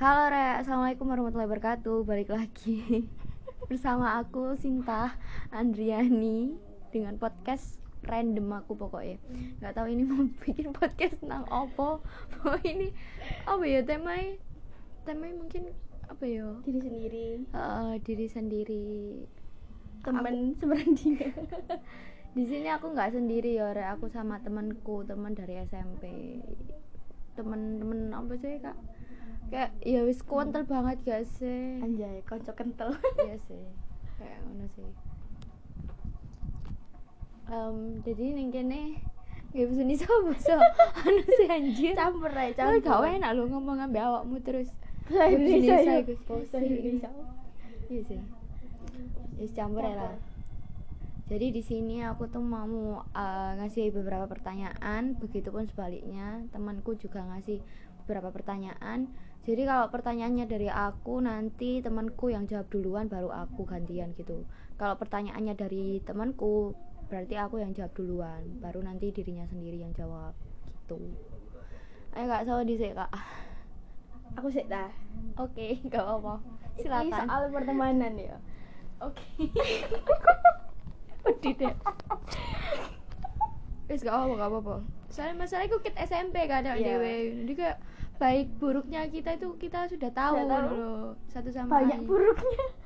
Halo Re, Assalamualaikum warahmatullahi wabarakatuh. Balik lagi Bersama aku Sinta Andriani Dengan podcast random aku pokoknya. Gak tahu ini mau bikin podcast tentang apa. Mau ini Apa ya? Temanya Temanya mungkin Apa ya? Diri sendiri. Eh, Diri sendiri. Teman sebenarnya di sini aku nggak sendiri ya Re. aku sama temanku teman dari SMP temen-temen apa sih kak kayak ya wis kuantel banget gak sih? Anjay konco kental iya sih kayak ngono sih. Em, jadi ning kene gak bisa nih sama so anu sih anjir. Campur aja Campur. campur. gak enak lu ngomong ambil awakmu terus. Bahasa Indonesia ya? bahasa Indonesia. Iya sih. Wis campur ya lah. Jadi di sini aku tuh mau uh, ngasih beberapa pertanyaan. Begitupun sebaliknya temanku juga ngasih beberapa pertanyaan. Jadi kalau pertanyaannya dari aku nanti temanku yang jawab duluan baru aku gantian gitu. Kalau pertanyaannya dari temanku berarti aku yang jawab duluan baru nanti dirinya sendiri yang jawab gitu. Ayo kak sama di kak. Aku sih dah. Oke gak apa-apa. Ini silakan. soal pertemanan ya. Oke. Pedih deh. Wis gak apa-apa, gak apa-apa. Soalnya masalahnya kit SMP kan ada Iya. dewe. Jadi kayak baik buruknya kita itu kita sudah tahu, Sudah tahu. loh satu sama banyak lain. buruknya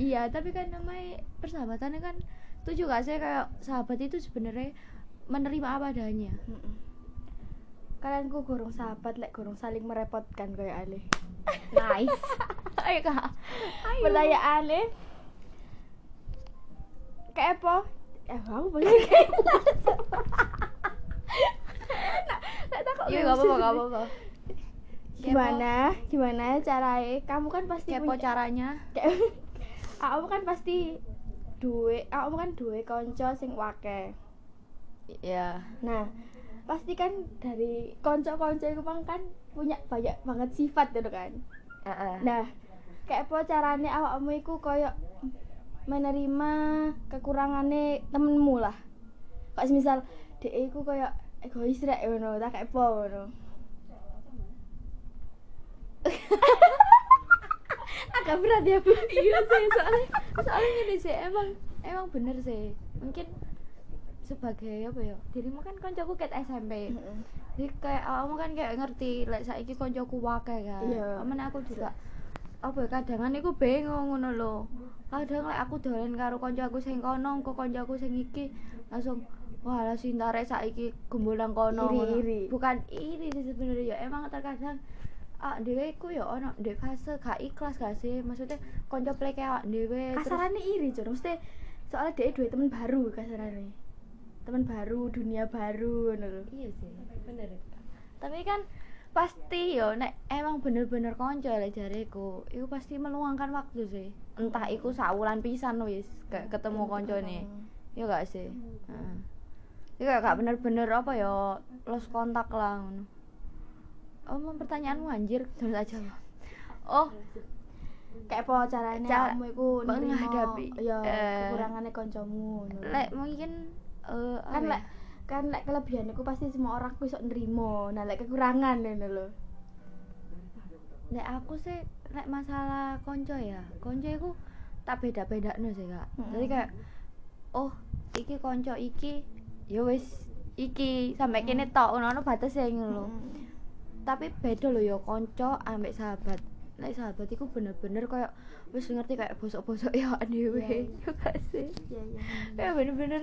Iya, tapi kan namanya persahabatan kan itu juga saya kayak sahabat itu sebenarnya menerima apa adanya. Kalian ku gorong sahabat lek gorong saling merepotkan kayak ale Nice. Ayo kak. Ayo. pertanyaan ale kayak apa eh aku boleh takut Iya gak apa-apa, gak apa-apa. Gimana? Gimana caranya? Kamu kan pasti Kepo punya- caranya. aku kan pasti duwe aku kan duwe konco sing wake. Iya. nah pasti kan dari konco-konco itu kan punya banyak banget sifat gitu kan? Heeh. nah kayak apa caranya awakmu iku koyo menerima kekurangannya temenmu lah. Kok misal dia iku koyo egois rek ngono tak kayak apa ngono agak berat ya bu. Iya sih soalnya soalnya gini sih emang emang bener sih. Mungkin sebagai apa ya dirimu kan koncoku ket SMP jadi kayak kamu kan kayak ngerti lek saiki koncoku wakai kan. Iya. amen aku juga apa ya kadangan iku bingung ngono lho. Kadang lek aku dolan karo konco aku sing kono kok konco aku sing iki langsung wah lah sintare saiki gembolang kono Iri, iri. bukan iri sih sebenarnya ya. Emang terkadang ah dhewe iku ya ono ndek fase gak ikhlas gak sih? Maksudnya konco pleke awak dhewe kasarannya iri cuy mesti soalnya dia dua temen baru kasarannya temen baru dunia baru ngono lho. iya sih. Bener tapi kan pasti yo nek emang bener-bener konco lek jariku iku pasti meluangkan waktu sih. Entah iku saulan pisan wis kayak ketemu koncone ya gak sih? Heeh. Kayak gak bener-bener apa ya lost kontak lah ngono oh mau pertanyaanmu anjir terus aja oh kayak apa caranya Cara- kamu nerima menghadapi, ya eh, kekurangannya koncomu lek mungkin eh kan ya? lek kan lek kelebihan iku pasti semua orang ku iso nerimo nah lek kekurangan ngono lho Nek aku sih nek masalah konco ya, konco iku tak beda-beda sih kak. Mm-mm. Jadi kayak oh iki konco iki ya wis iki sampai kene tok ono batas ngono lho. Mm. Tapi beda lho ya konco ambek sahabat. Nek sahabat iku bener-bener kayak wis ngerti kayak bosok-bosok ya dhewe. Iya. Ya gak sih? iya iya Kayak bener-bener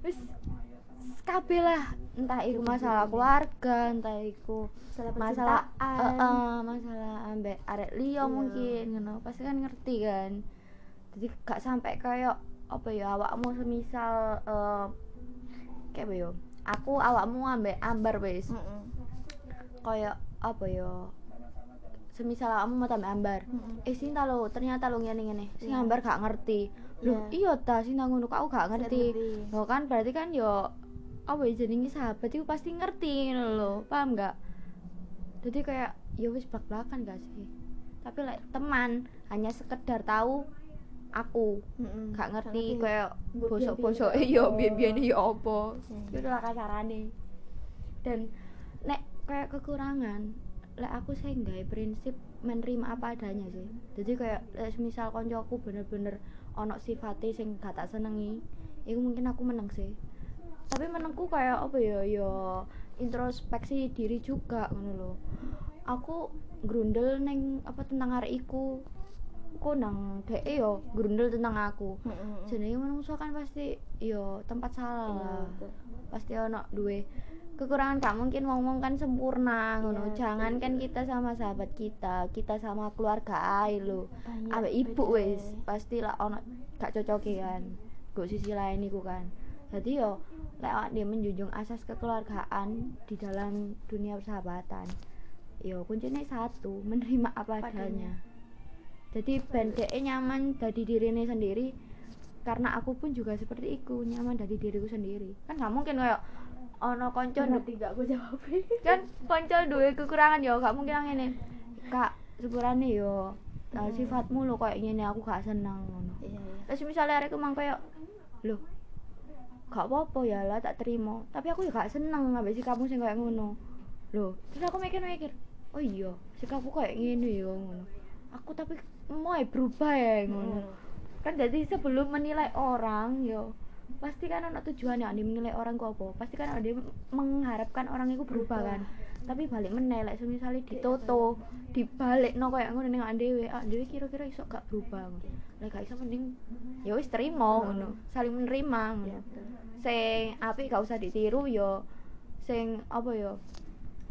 wis kabeh lah entah iku masalah keluarga entah iku masalah percintaan. Heeh, masalah ambek arek liya Iya. mungkin ngono pasti kan ngerti kan jadi gak sampai kayak apa ya awakmu semisal eh, kayak apa ya aku awakmu ambek ambar wis Mm-mm. Kayak apa ya semisal awakmu mau tambah ambar. Eh Sinta lo ternyata lo ngene ngene. Sing Iya. ambar gak ngerti. Lho iya. ta Sinta ngono aku gak ngerti. lo kan berarti kan yo apa ya jenenge sahabat itu pasti ngerti lho. Paham gak? Jadi kayak ya wis belak-belakan gak sih? Tapi like, teman hanya sekedar tahu aku. Mm-mm. gak ngerti Gak kayak Mbok bosok-bosok biyen-biyen iya apa. biyen-biyen ya apa. Hmm. itu lah kasarane dan nek kayak kekurangan. Lek aku sih gawe prinsip menerima apa adanya sih. Jadi kayak lek misal koncoku bener-bener ono sifatnya sing gak tak senengi itu mungkin aku menang sih. Tapi menengku kayak apa ya ya introspeksi diri juga ngono loh aku grundel neng apa tentang hari iku aku nang dhek yo grundel tentang aku. Heeh. jenenge menungso kan pasti yo tempat salah Iya, lah. pasti ono duwe kekurangan gak mungkin ngomong kan sempurna ngono. Iya, jangan kan kita sama sahabat kita kita sama keluarga ae lho. Banyak ambek ibu wis pasti lah ono gak cocoke kan go sisi lain iku kan. Jadi yo lek awak dia menjunjung asas kekeluargaan di dalam dunia persahabatan yo kuncinya satu menerima apa adanya. Jadi ben dhek nyaman dari dirinya sendiri karena aku pun juga seperti itu nyaman dari diriku sendiri. Kan nggak mungkin kayak ono konco Ngerti gak aku jawab? Kan konco duwe kekurangan yo gak mungkin ini kak sepurane yo uh, Hmm. sifatmu lo kayak gini aku gak seneng ngono. Iya iya. Terus misalnya aku mang kayak loh gak apa-apa ya lah tak terima. Tapi aku ya gak seneng ambek sikapmu sing kayak ngono. Loh terus aku mikir-mikir oh iya sikapku kayak gini yo ngono aku tapi mau berubah ya ngono. Heeh. kan jadi sebelum menilai orang yo pasti kan ada tujuannya ane menilai orang ku apa? Pasti kan ada mengharapkan orang itu berubah kan. Tapi balik menilai misalnya ditoto dibalik no kayak ngono ning dhewe ah dhewe kira-kira iso gak berubah? Lah gak iso mending ya wis terima ngono. Saling menerima Iya, ngono betul. sing apik gak usah ditiru yo sing apa yo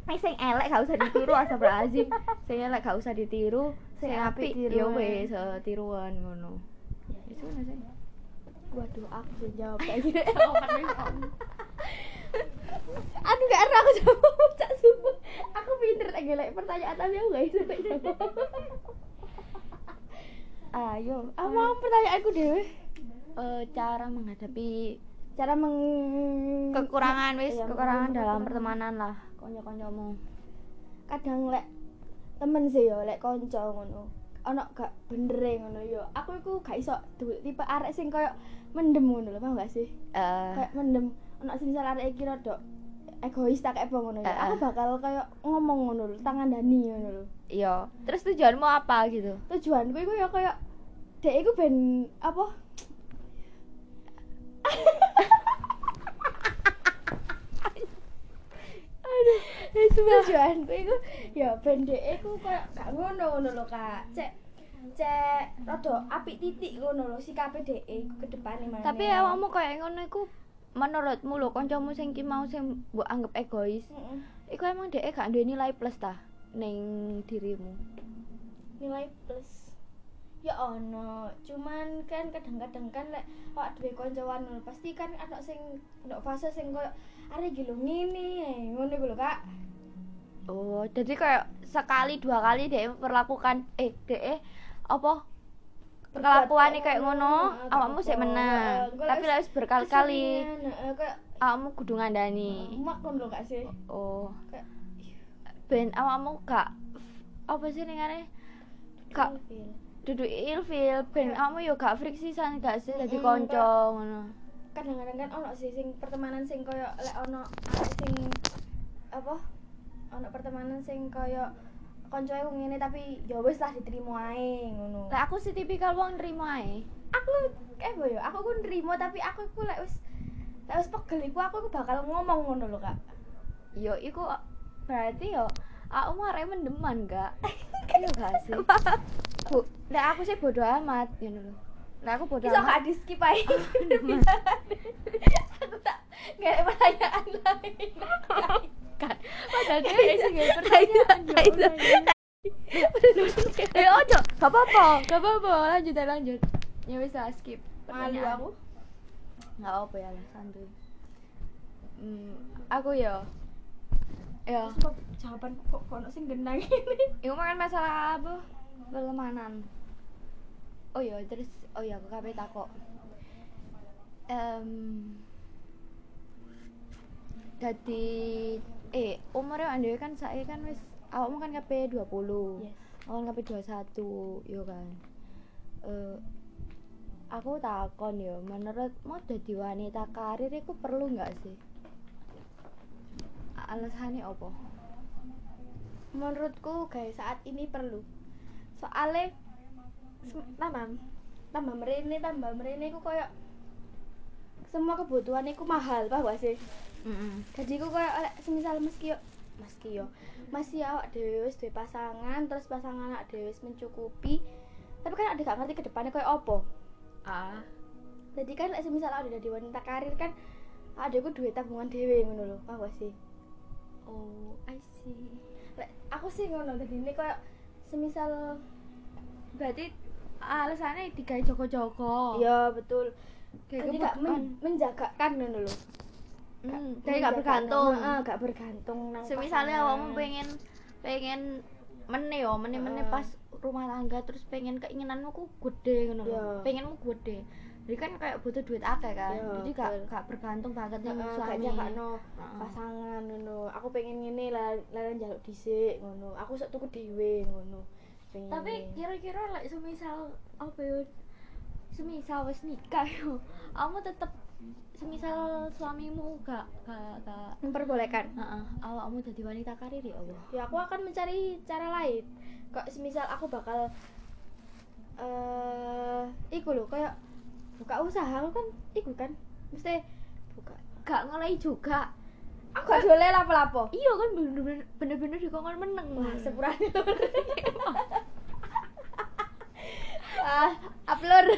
Eh, sing elek gak usah ditiru astagfirullahalazim sing elek gak usah ditiru sing apik yo tiruan. wis eh, tiruan ngono itu ngono sih Waduh, aku sih jawab kayak gini. Aduh, gak enak aku jawab, cak sumpah. Aku pinter lagi like pertanyaan tapi aku gak bisa jawab. ayo Apa pertanyaanku dewe? eh, cara menghadapi Cara meng kekurangan wis Iya, kekurangan dalam pertemanan lah konco-koncomu kadang lek temen sih yo lek konco ngono ono gak bener ngono yo. Aku iku gak iso tipe arek sing koyo mendem ngono lho paham gak sih? Eh. Kayak mendem ono sing misal arek iki rada egois tak kayak ngono ya aku eh. bakal koyo ngomong ngono lho tangan dani ngono lho. Iya. Terus tujuanmu apa gitu? Tujuanku iku ya koyo dek iku ben apa aduh tujuanku iku ya ben dek iku koyo gak ngono ngono lho kak. Cek cek rada apik titik ngono lho sikape dek iku ke depane mana tapi awakmu kayak ngono iku menurutmu lho kancamu sing ki mau sing mbok anggap egois Heeh. iku emang dhek gak duwe nilai plus ta ning dirimu? Nilai plus ya ono cuman kan kadang-kadang kan lek awak duwe kancawan pasti kan ada sing ndok fase sing koyo arek iki lho ngene ngono iku lho kak. Oh jadi kayak sekali dua kali dhek memperlakukan eh dhek apa perlakuannya kayak ngono awakmu apa-apa. menang. Tapi wis berkali-kali awakmu kudu ngandani. Mak ngono lho kak sih. Oh. Kayak ben awakmu gak apa sih gak ilfil. Duduk ilfil ben awakmu yo gak friksisan gak sih dadi Mm-mm, kanca Kak. ngono. kadang-kadang kan ono sih sing pertemanan sing koyo lek ono sing apa ono pertemanan sing koyo koncoe ku ngene tapi ya wis lah diterima ae ngono. Lek aku sih tipikal wong nrimo ae. Aku eh boyo aku ku nrimo tapi aku ku lek wis lek wis pegel iku aku ku bakal ngomong ngono lho kak. Yo iku berarti yo aku mau arek mendeman gak iya gak sih? Bu lek aku sih bodo amat ngono lho. Lek aku bodo iso amat. gak di skip Mendeman. aku tak gak ada pertanyaan lain kan padahal dia sih gak pertanyaan ya ya. eh ojo gak apa-apa. Gak apa-apa lanjut aja lanjut. Ya bisa skip malu aku. Nggak apa ya lah santuy. Hmm, aku ya ya Sumpah, jawabanku kok kono sing genang ini? Itu kan masalah apa? Pertemanan oh iya terus oh iya aku kabeh takok. Em jadi eh umurnya ande kan saya kan wis awakmu kan kabeh 20 yes. Kan kabeh 21 yo kan. Eh aku takon yo, menurutmu dadi wanita karir iku perlu nggak sih? Alasannya apa? menurutku guys saat ini perlu. Soalnya tambah tambah merene tambah merene ku koyo semua kebutuhan iku mahal paham gak sih? Mm-mm. jadi ku koyo oleh semisal meski yo meski yo masih awak dhewe wis duwe pasangan terus pasangan awak dhewe wis mencukupi tapi kan ada gak ngerti ke depannya koyo opo ah. Jadi kan semisal awak dadi wanita karir kan adekku duwe tabungan dhewe ngono lho paham gak sih oh I see lek aku sih ngono dadi ini koyo semisal berarti alasannya digawe joko-joko Iya betul. kayak Jadi gak men menjagakan ngono lho. hmm, kayak gak bergantung Heeh, gak bergantung nang. semisalnya awakmu pengen pengen meneh yo meneh meneh Heeh. pas rumah tangga terus pengen keinginanmu ku gede ngono Iya. pengenmu gede jadi kan kayak butuh duit akeh kan Iya, jadi gak betul. gak bergantung banget Heeh, sama gak suami jagakno Heeh. pasangan ngono. Aku pengen ngene lah lah njaluk dhisik ngono. Aku sok tuku dhewe ngono. Tapi kira-kira like semisal apa ya semisal wis nikah yo kamu tetep semisal suamimu gak gak gak memperbolehkan. Heeh, awakmu jadi wanita karir ya Allah Ya aku akan mencari cara lain. Kok semisal aku bakal eh iku lho kayak buka usaha kan iku kan. Mesti buka. Gak ngoleh juga. Aku gak boleh lapo-lapo? Iya kan bener-bener bener-bener dikongkon meneng. Wah sepurane ah upload.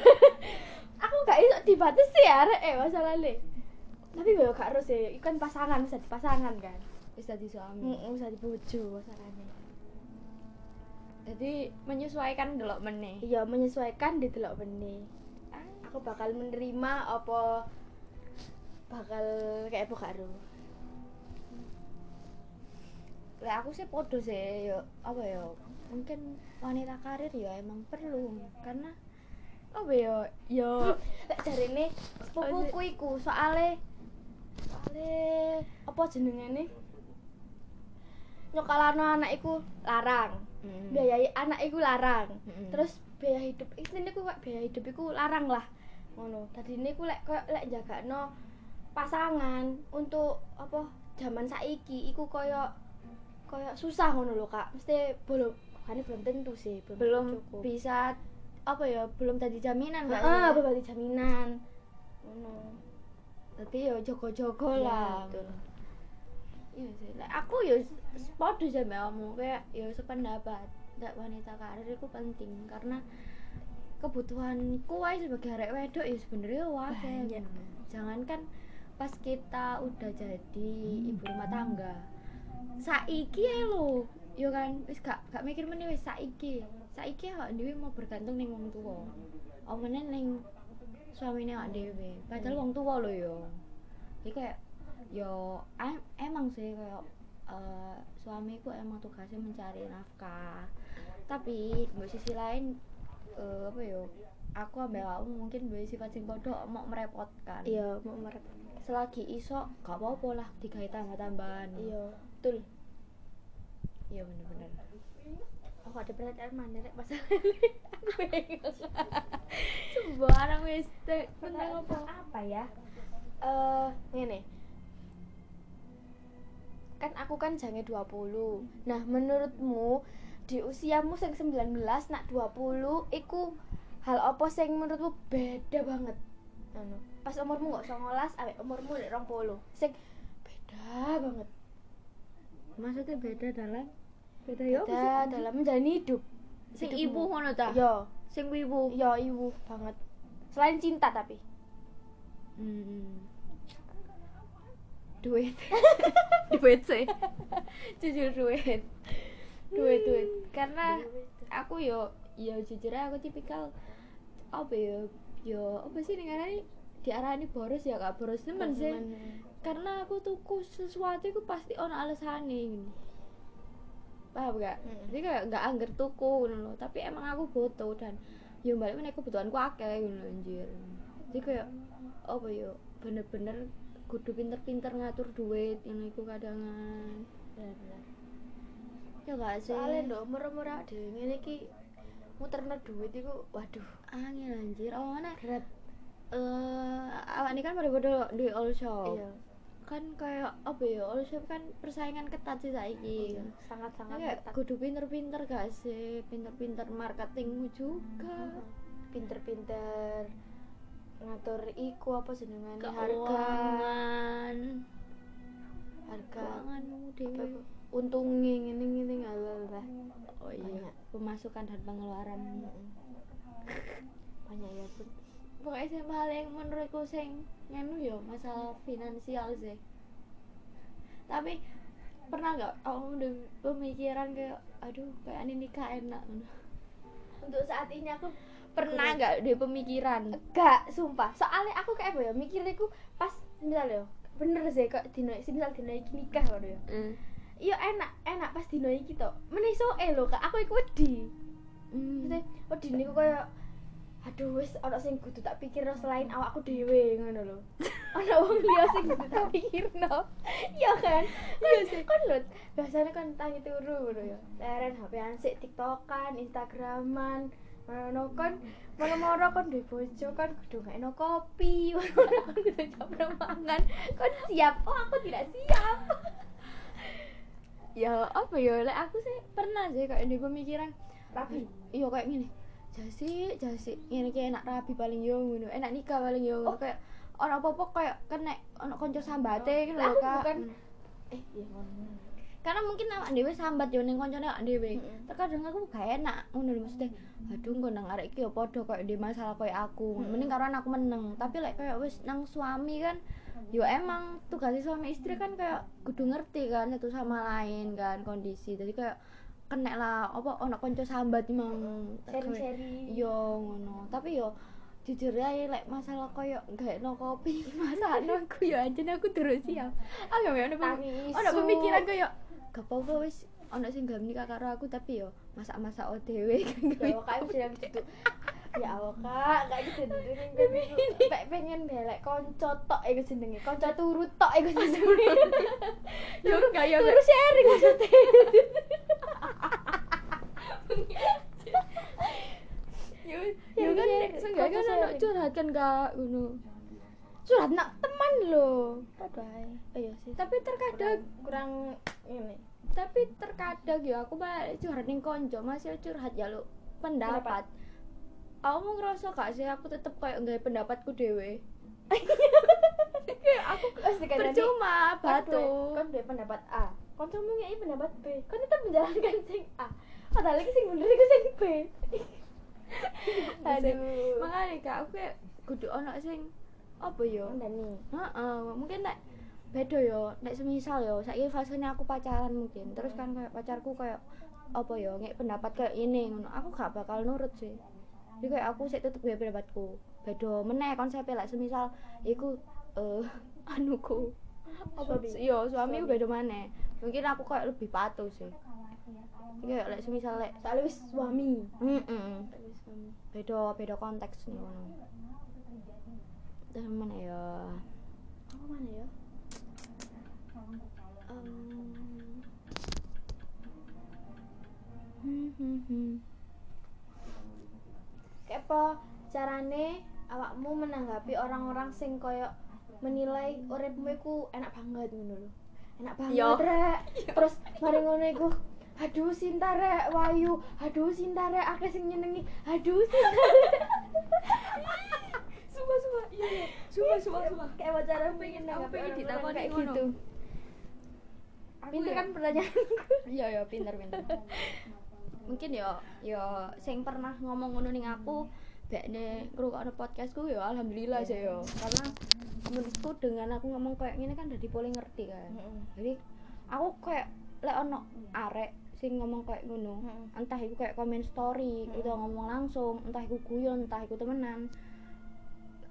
Aku gak iso dibatasi ya rek eh masalahnya tapi gue gak harus ya itu kan pasangan bisa dipasangan kan. Bisa di suami. Mm bisa dibujuk masalahnya jadi menyesuaikan dulu meneh. Iya menyesuaikan di telok benih aku bakal menerima apa bakal kayak apa karo lah aku sih podo sih yo apa yo mungkin wanita karir ya emang perlu karena apa yo yo lek jarine sepupuku iku soale soale apa jenengane nyokalano anak iku larang Mm. biayai anak iku larang. Mm-mm. terus biaya hidup ini ku kayak biaya hidup iku larang lah ngono. Tadi ini ku lek koyo lek jagakno pasangan untuk apa zaman saiki iku koyo koyo susah ngono lho kak. Mesti belum kan belum tentu sih belum, belum cukup. bisa apa ya belum tadi jaminan gak ah ya? berbagi jaminan. Ngono. Tapi yo jogo-jogo Iya, lah. betul. iya sih. Lah, aku yo podo sama kamu. Kayak yo sependapat nggak wanita karir itu penting. Karena kebutuhanku aja sebagai arek wedok ya sebenarnya wae. Jangankan pas kita udah jadi ibu rumah tangga. Saiki ya lo yo kan? Wis gak gak mikir meneh wis saiki. Saiki awak dhewe mau bergantung ning wong tuwa. Omene ning suamine awak dhewe. Padahal wong tuwa lo yo jadi kayak yo em- emang sih kayak eh, suamiku emang tugasnya mencari nafkah. Tapi di sisi lain eh, apa yo aku ambil kamu mungkin dua sifat sing podo mau merepotkan. Iya mau merep selagi iso gak apa-apa lah digawe tambah-tambahan. Iya betul. Iya bener-bener. Aku ada pertanyaan mana rek? Masalah ini. Aku bingung sembarang wis te- tentang apa? apa ya? Eh ngene. Kan aku kan jange 20 nah menurutmu di usiamu sing 19 nak 20 iku hal apa sing menurutmu beda banget? Anu. Pas umurmu nggak 19 awek umurmu nek 20 sing beda banget. Maksudnya beda dalam? Beda ya beda dalam menjalani hidup. Sing ibu ngono ta? Yo sing ibu. Yo ibu banget. Selain cinta tapi. Hmm. duit. Duit sih. Jujur duit duit duit. Karena aku yo yo jujur aku tipikal apa yo yo apa sih nih diarani boros ya kak boros temen sih. Karena aku tuku sesuatu itu pasti ono alasane paham gak? Mm. jadi kayak gak angger tuku lho. Tapi emang aku butuh dan yo balik meneh kebutuhanku akeh ngono anjir. Jadi kayak apa yo bener-bener kudu pinter-pinter ngatur duit yang iku kadangan benar-benar ya gak sih? Soalnya ndo umur-umur dhewe ngene iki muterno duit iku waduh. Angin anjir. Oh mana berat. Eh awak ini kan pada pada di all shop. Iya. Kan kayak apa ya Olsep kan persaingan ketat sih saiki. Sangat sangat kayak ketat. kudu pinter-pinter gak sih? Pinter-pinter marketingmu juga. Pinter-pinter ngatur iku apa jenengane? Harga. Harga. Keuanganmu dewe? Untungnya ngene ngene ngalah lah oh iya. Banyak. pemasukan dan pengeluaran. Banyak ya pun pokoknya sih paling menurutku sing nganu ya masalah finansial sih. Tapi pernah nggak kamu udah pemikiran kayak aduh kayak ini nikah enak. Untuk saat ini aku pernah nggak deh pemikiran? Gak sumpah. Soalnya aku kayak apa ya mikirnya aku pas misal ya bener sih kok dino misal dino nikah loh ya. Hmm. Iya enak enak pas dino iki to meniso eh lho kak. Aku iku wedi. Hmm. wedi niku koyo aduh wis ana sing kudu tak pikirno selain awakku dhewe ngono lho. Ana wong liya sing kudu tak pikirno. Iya kan? Iya sih. kan lho biasanya kan tangi turu ngono ya. Leren HP-an sik TikTokan Instagraman ngono kan moro-moro kan duwe bojo kan kudu kopi moro-moro kudu coba mangan. Kan siap. Oh aku tidak siap ya apa ya? Lek aku sih pernah sih kayak di pemikiran tapi iya kayak gini. Jasi jasi. Ini kayak enak rapi paling yo ngono. Enak nikah paling yo Oh. kayak orang apa apa kayak kena ono konco sambate gitu Lah, loh aku kak. bukan- eh iya karena mungkin awak dhewe sambat yo ning koncone awak dhewe. Terkadang aku gak enak ngono lho maksudnya aduh kok nang arek iki yo padha di masalah kayak aku. Mending karo anakku meneng. Tapi lek kayak wis nang suami kan yo emang tugas suami istri kan kayak kudu ngerti kan satu sama lain kan kondisi. Jadi kayak kena lah apa ono konco sambat emang seri-seri yo ngono. Tapi yo jujur ya lek masalah koyo gak no kopi masakan aku yo anjen aku terus siap. Aku ya ono isu. pemikiran koyo gak apa-apa wis ono sing gak nikah karo aku? Tapi yo masak-masak ODW ya awak kayak bisa gitu ya awak kak. Kayak gitu dulu kayak pengen belek konco tok iku jenenge. Konco turu tok iku jenenge. Yo gak yo turu sharing maksudnya. Yo Ya, yo kan nek seenggaknya kan sharing. curhat kan gak ngono? Surat nak teman lo padha ae. Oh iya sih. Tapi terkadang kurang ini. Tapi terkadang ya aku balik curhat ning konco masih curhat ya lu pendapat mau ngerasa gak sih aku tetep kayak nggak pendapatku dewe? Kayak aku pasti kan percuma batu. Kan duwe pendapat A. Kon cuma ngei pendapat B. Kan tetap menjalankan sing A. Padahal iki sing bener iku sing B. Aduh. Makanya kak aku kayak kudu ono sing apa yo? Ndani. Heeh, mungkin nek beda yo. Nek semisal yo saiki fasenya aku pacaran mungkin. Terus kan kayak pacarku kayak apa yo ngek pendapat kayak ini. Ngono aku gak bakal nurut sih jadi kayak aku sih tetep gawe pendapatku beda meneh konsepnya lah semisal iku eh anuku. Apa yo suami Suami. beda maneh mungkin aku kayak lebih patuh sih. Iya, lek semisal lek soalnya wis suami. Mm suami. Beda beda konteks nih ngono. Terus mana ya. Apa mana ya? Em, hmm, hmm, hmm. Apa carane awakmu menanggapi orang-orang sing koyo menilai uripmu iku enak banget ngono lho. Enak banget Yo. rek. Terus mari ngono iku aduh Sinta rek Wayu. Aduh Sinta rek akeh sing nyenengi. Aduh Sinta. Sumpah, sumpah, iya, iya. Sumpah, sumpah, sumpah. kayak apa cara Aku pengen- aku pengen ditakoni kayak gitu. Aku pinter ya- kan pertanyaan Iya, ya, pinter, pinter. Mungkin ya, ya sing pernah ngomong ngono ning aku, bekne ngrungokno podcastku ya alhamdulillah sih ya. Karena menurutku dengan aku ngomong kayak gini kan jadi paling ngerti kan. Jadi aku kayak lek ono arek sing ngomong kayak ngono, entah itu kayak komen story, itu ngomong langsung, entah itu guyon, entah itu temenan.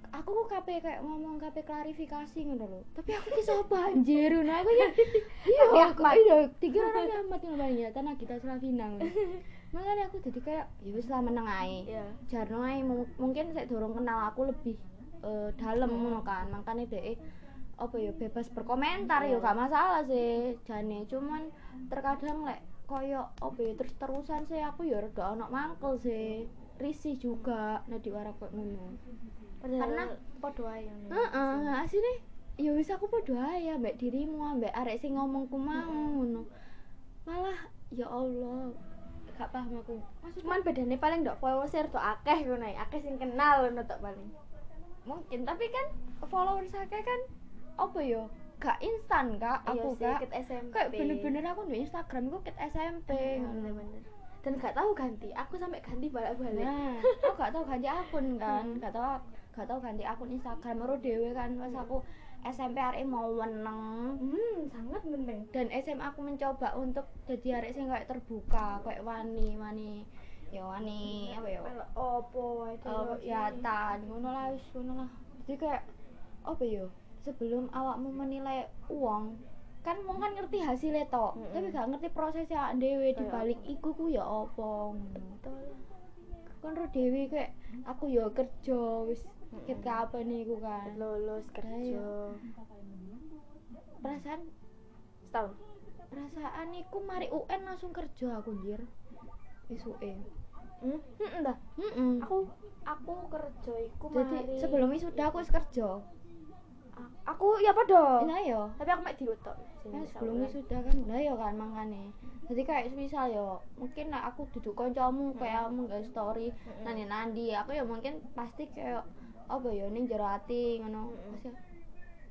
Aku kok kape kayak ngomong kape klarifikasi ngono lho. Tapi aku ki sapa anjir ngono aku ya. Iya, aku iya tiga orang Ahmad yang banyak tanah kita Slavina. Makanya aku jadi kayak ya wis lah meneng ae. Iya. Jarno ae mung- mungkin saya dorong kenal aku lebih eh, dalam ngono kan. Makanya deh apa ya bebas berkomentar ya Iya. gak masalah sih jane cuman terkadang lek koyo apa ya terus terusan sih aku ya rada ono mangkel sih risih juga nah di warak kok ngono Padahal Karena- podo ae ngono. heeh asine ya wis aku podo ae ambek dirimu ambek arek sing ngomongku mau ngono. Malah ya Allah gak paham aku. Maksudnya cuman bedanya paling ndok followernya tuh akeh ngono ya akeh sing kenal ngono tok paling. Mungkin tapi kan followers akeh kan apa ya gak instan kak aku Iya sih, kak SMP kayak bener-bener aku di Instagram aku ket SMP ngono. bener-bener. Dan gak tahu ganti aku sampai ganti balik-balik. Nah aku gak tahu ganti akun kan gak tahu gak tahu ganti akun Instagram baru dewe kan pas aku SMP hari mau meneng. Hmm sangat penting. Dan SMA aku mencoba untuk jadi arek sing kayak terbuka kayak wani wani ya wani apa ya? Opo itu ya tan ngono lah wis ngono lah. Jadi kayak apa ya? Sebelum awakmu menilai uang kan wong kan ngerti hasilnya tok Mm-mm. tapi gak ngerti prosesnya dhewe di balik iku ku ya ngono. Kan ro dhewe kayak aku ya kerja wis Mm-mm. ket kapan iku kan? Lulus kerja. Perasaan setahun. perasaan iku mari UN langsung kerja aku jir isuke hmm? Hmm dah. Mm-mm. aku aku kerja iku jadi mari sebelum wisuda aku wis kerja. Aku ya padha nah yo tapi aku mek dirutok Nah, sebelum wisuda kan lah ya kan makane jadi kayak misal yo mungkin lah aku duduk kancamu kayak kamu nggak story Mm-mm. nandi nandi aku ya mungkin pasti kayak apa ya ning jero ati ngono. Pasti,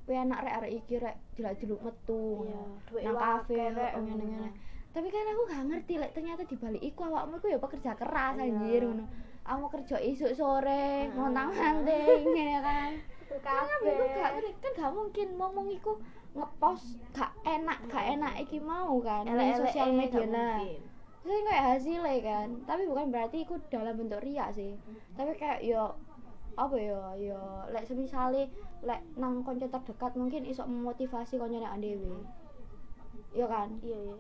kowe anak rek arek iki rek jelak-jeluk metu Iya, nang kafe kerek, oh, ngene ngono. ngene tapi kan aku gak ngerti lek ternyata di balik iku awakmu iku ya pekerja keras Iya. anjir ngono aku kerja isuk sore Mm-mm. ngontang manting ya kan kabeh. aku gak ngerti, kan gak mungkin ngomong iku ngepost gak enak gak enak iki mau kan di sosial media nah. Terus kayak hasilnya kan tapi bukan berarti iku dalam bentuk ria sih tapi kayak yo apa ya? Yo lek semisale lek nang konco terdekat mungkin iso memotivasi konco nek dhewe iya kan? Iya iya.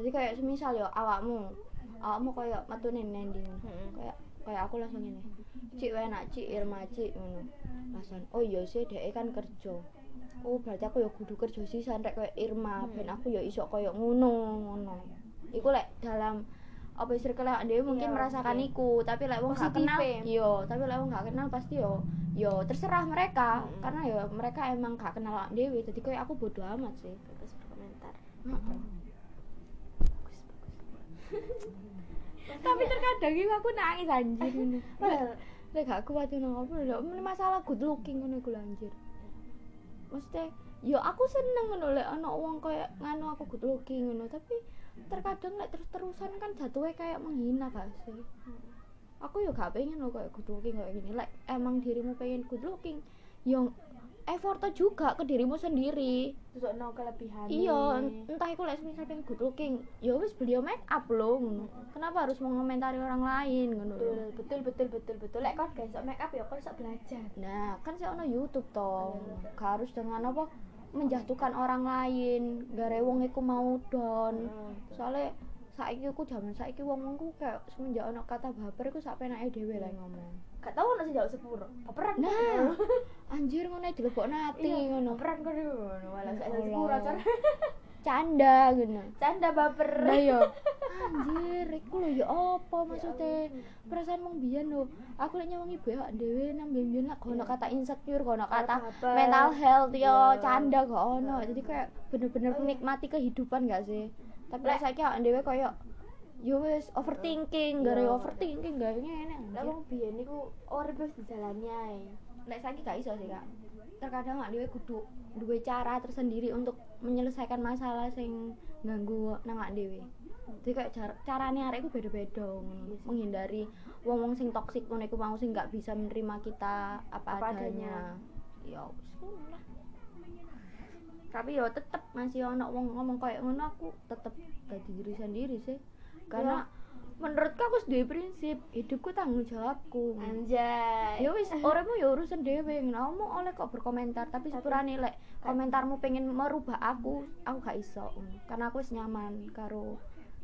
Jadi kayak semisal yo awakmu. Awakmu kayak metu ning nendi Mm-mm. kayak kayak aku langsung ini cik enak cik Irma cik ngono. Langsung oh iya sih dhek kan kerja. Oh berarti aku ya kudu kerja sih rek kayak Irma. Ben aku ya iso kayak ngono ngono. Iku lek dalam apa circle awak dhewe mungkin Iya, merasakan iya. iku tapi lek wong gak kenal Positif. iya tapi lek wong gak kenal pasti yo yo terserah mereka Mm-mm. karena yo mereka emang gak kenal dhewe jadi kayak aku bodo amat sih terus berkomentar Heeh. bagus tapi terkadang iku aku nangis anjir lek gak kuat ngono apa lho masalah good looking ngono iku lho, anjir mesti yo aku seneng ngono lek ana wong kayak nganu aku good looking ngono tapi terkadang lek terus-terusan kan jatuhnya kayak menghina gak sih. Aku yo gak pengen lo kayak good looking kayak gini. Lek emang dirimu pengen good looking yo effort juga ke dirimu sendiri. Terus ono kelebihan iya entah itu lek misal pengen good looking ya wis beliau make up lo kenapa harus mengomentari orang lain ngono betul betul betul betul betul. Lek gak iso make up ya kon iso belajar. Nah kan sih ono YouTube toh. Gak harus dengan apa menjatuhkan orang lain. Gare wong iku mau down soalnya saiki aku zaman saiki wong wongku kayak semenjak ono kata baper iku sak penake dhewe lah ngomong gak tau ono sing jauh sepuro baperan. Nah anjir ngono dilebokno ati iya ngono. baperan kon iku ngono. Walah gak Ya jauh sepuro canda ngono. Canda baper. Lah yo anjir iku lho ya apa maksudnya? Perasaan mong biyen lho. Aku lek nyawangi bewak dhewe nang biyen lek ono kata insecure ono kata mental health yo Iya. canda gak ono. Iya. jadi kayak bener-bener iya. menikmati kehidupan gak sih? Tapi Lek- lek saiki awake dhewe koyo yo wis overthinking gara overthinking gak ngene anjir. wong biyen niku urip wis dijalani ae. Lek saiki gak iso sih kak. Terkadang awake dhewe kudu duwe cara tersendiri untuk menyelesaikan masalah sing ganggu nang dhewe jadi kayak jar- carane arek iku beda-beda ngono. Iya menghindari wong-wong sing toksik ngono iku mau sing gak bisa menerima kita apa, Apa adanya. ya wis ngono lah. Tapi yo tetep masih ono wong ngomong kayak ngono aku tetep dadi diri sendiri sih. Karena menurutku aku duwe prinsip hidupku tanggung jawabku. Anjay. Ya wis orangmu ya urusan dhewe. Kamu oleh kok berkomentar tapi sepurane lek komentarmu pengen merubah aku aku gak iso. Karena aku wis nyaman karo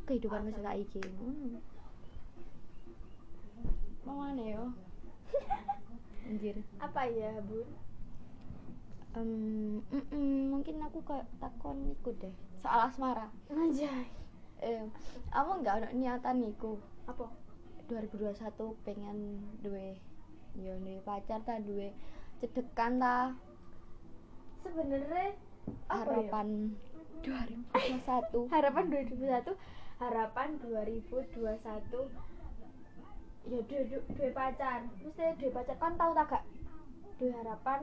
kehidupan wis saiki ngono mau aneh yo anjir. Apa ya bun? Em, mm-mm, mungkin aku kayak takon iku deh. Soal asmara. Anjay. Eh kamu nggak ada niatan iku apa? 2021 pengen duwe yo duwe pacar ta duwe cedekan ta. Sebenarnya apa ya? harapan 2021 harapan 2021 harapan 2021 ya dua dua, pacar. Mesti dua pacar. Kan tahu tak gak dua harapan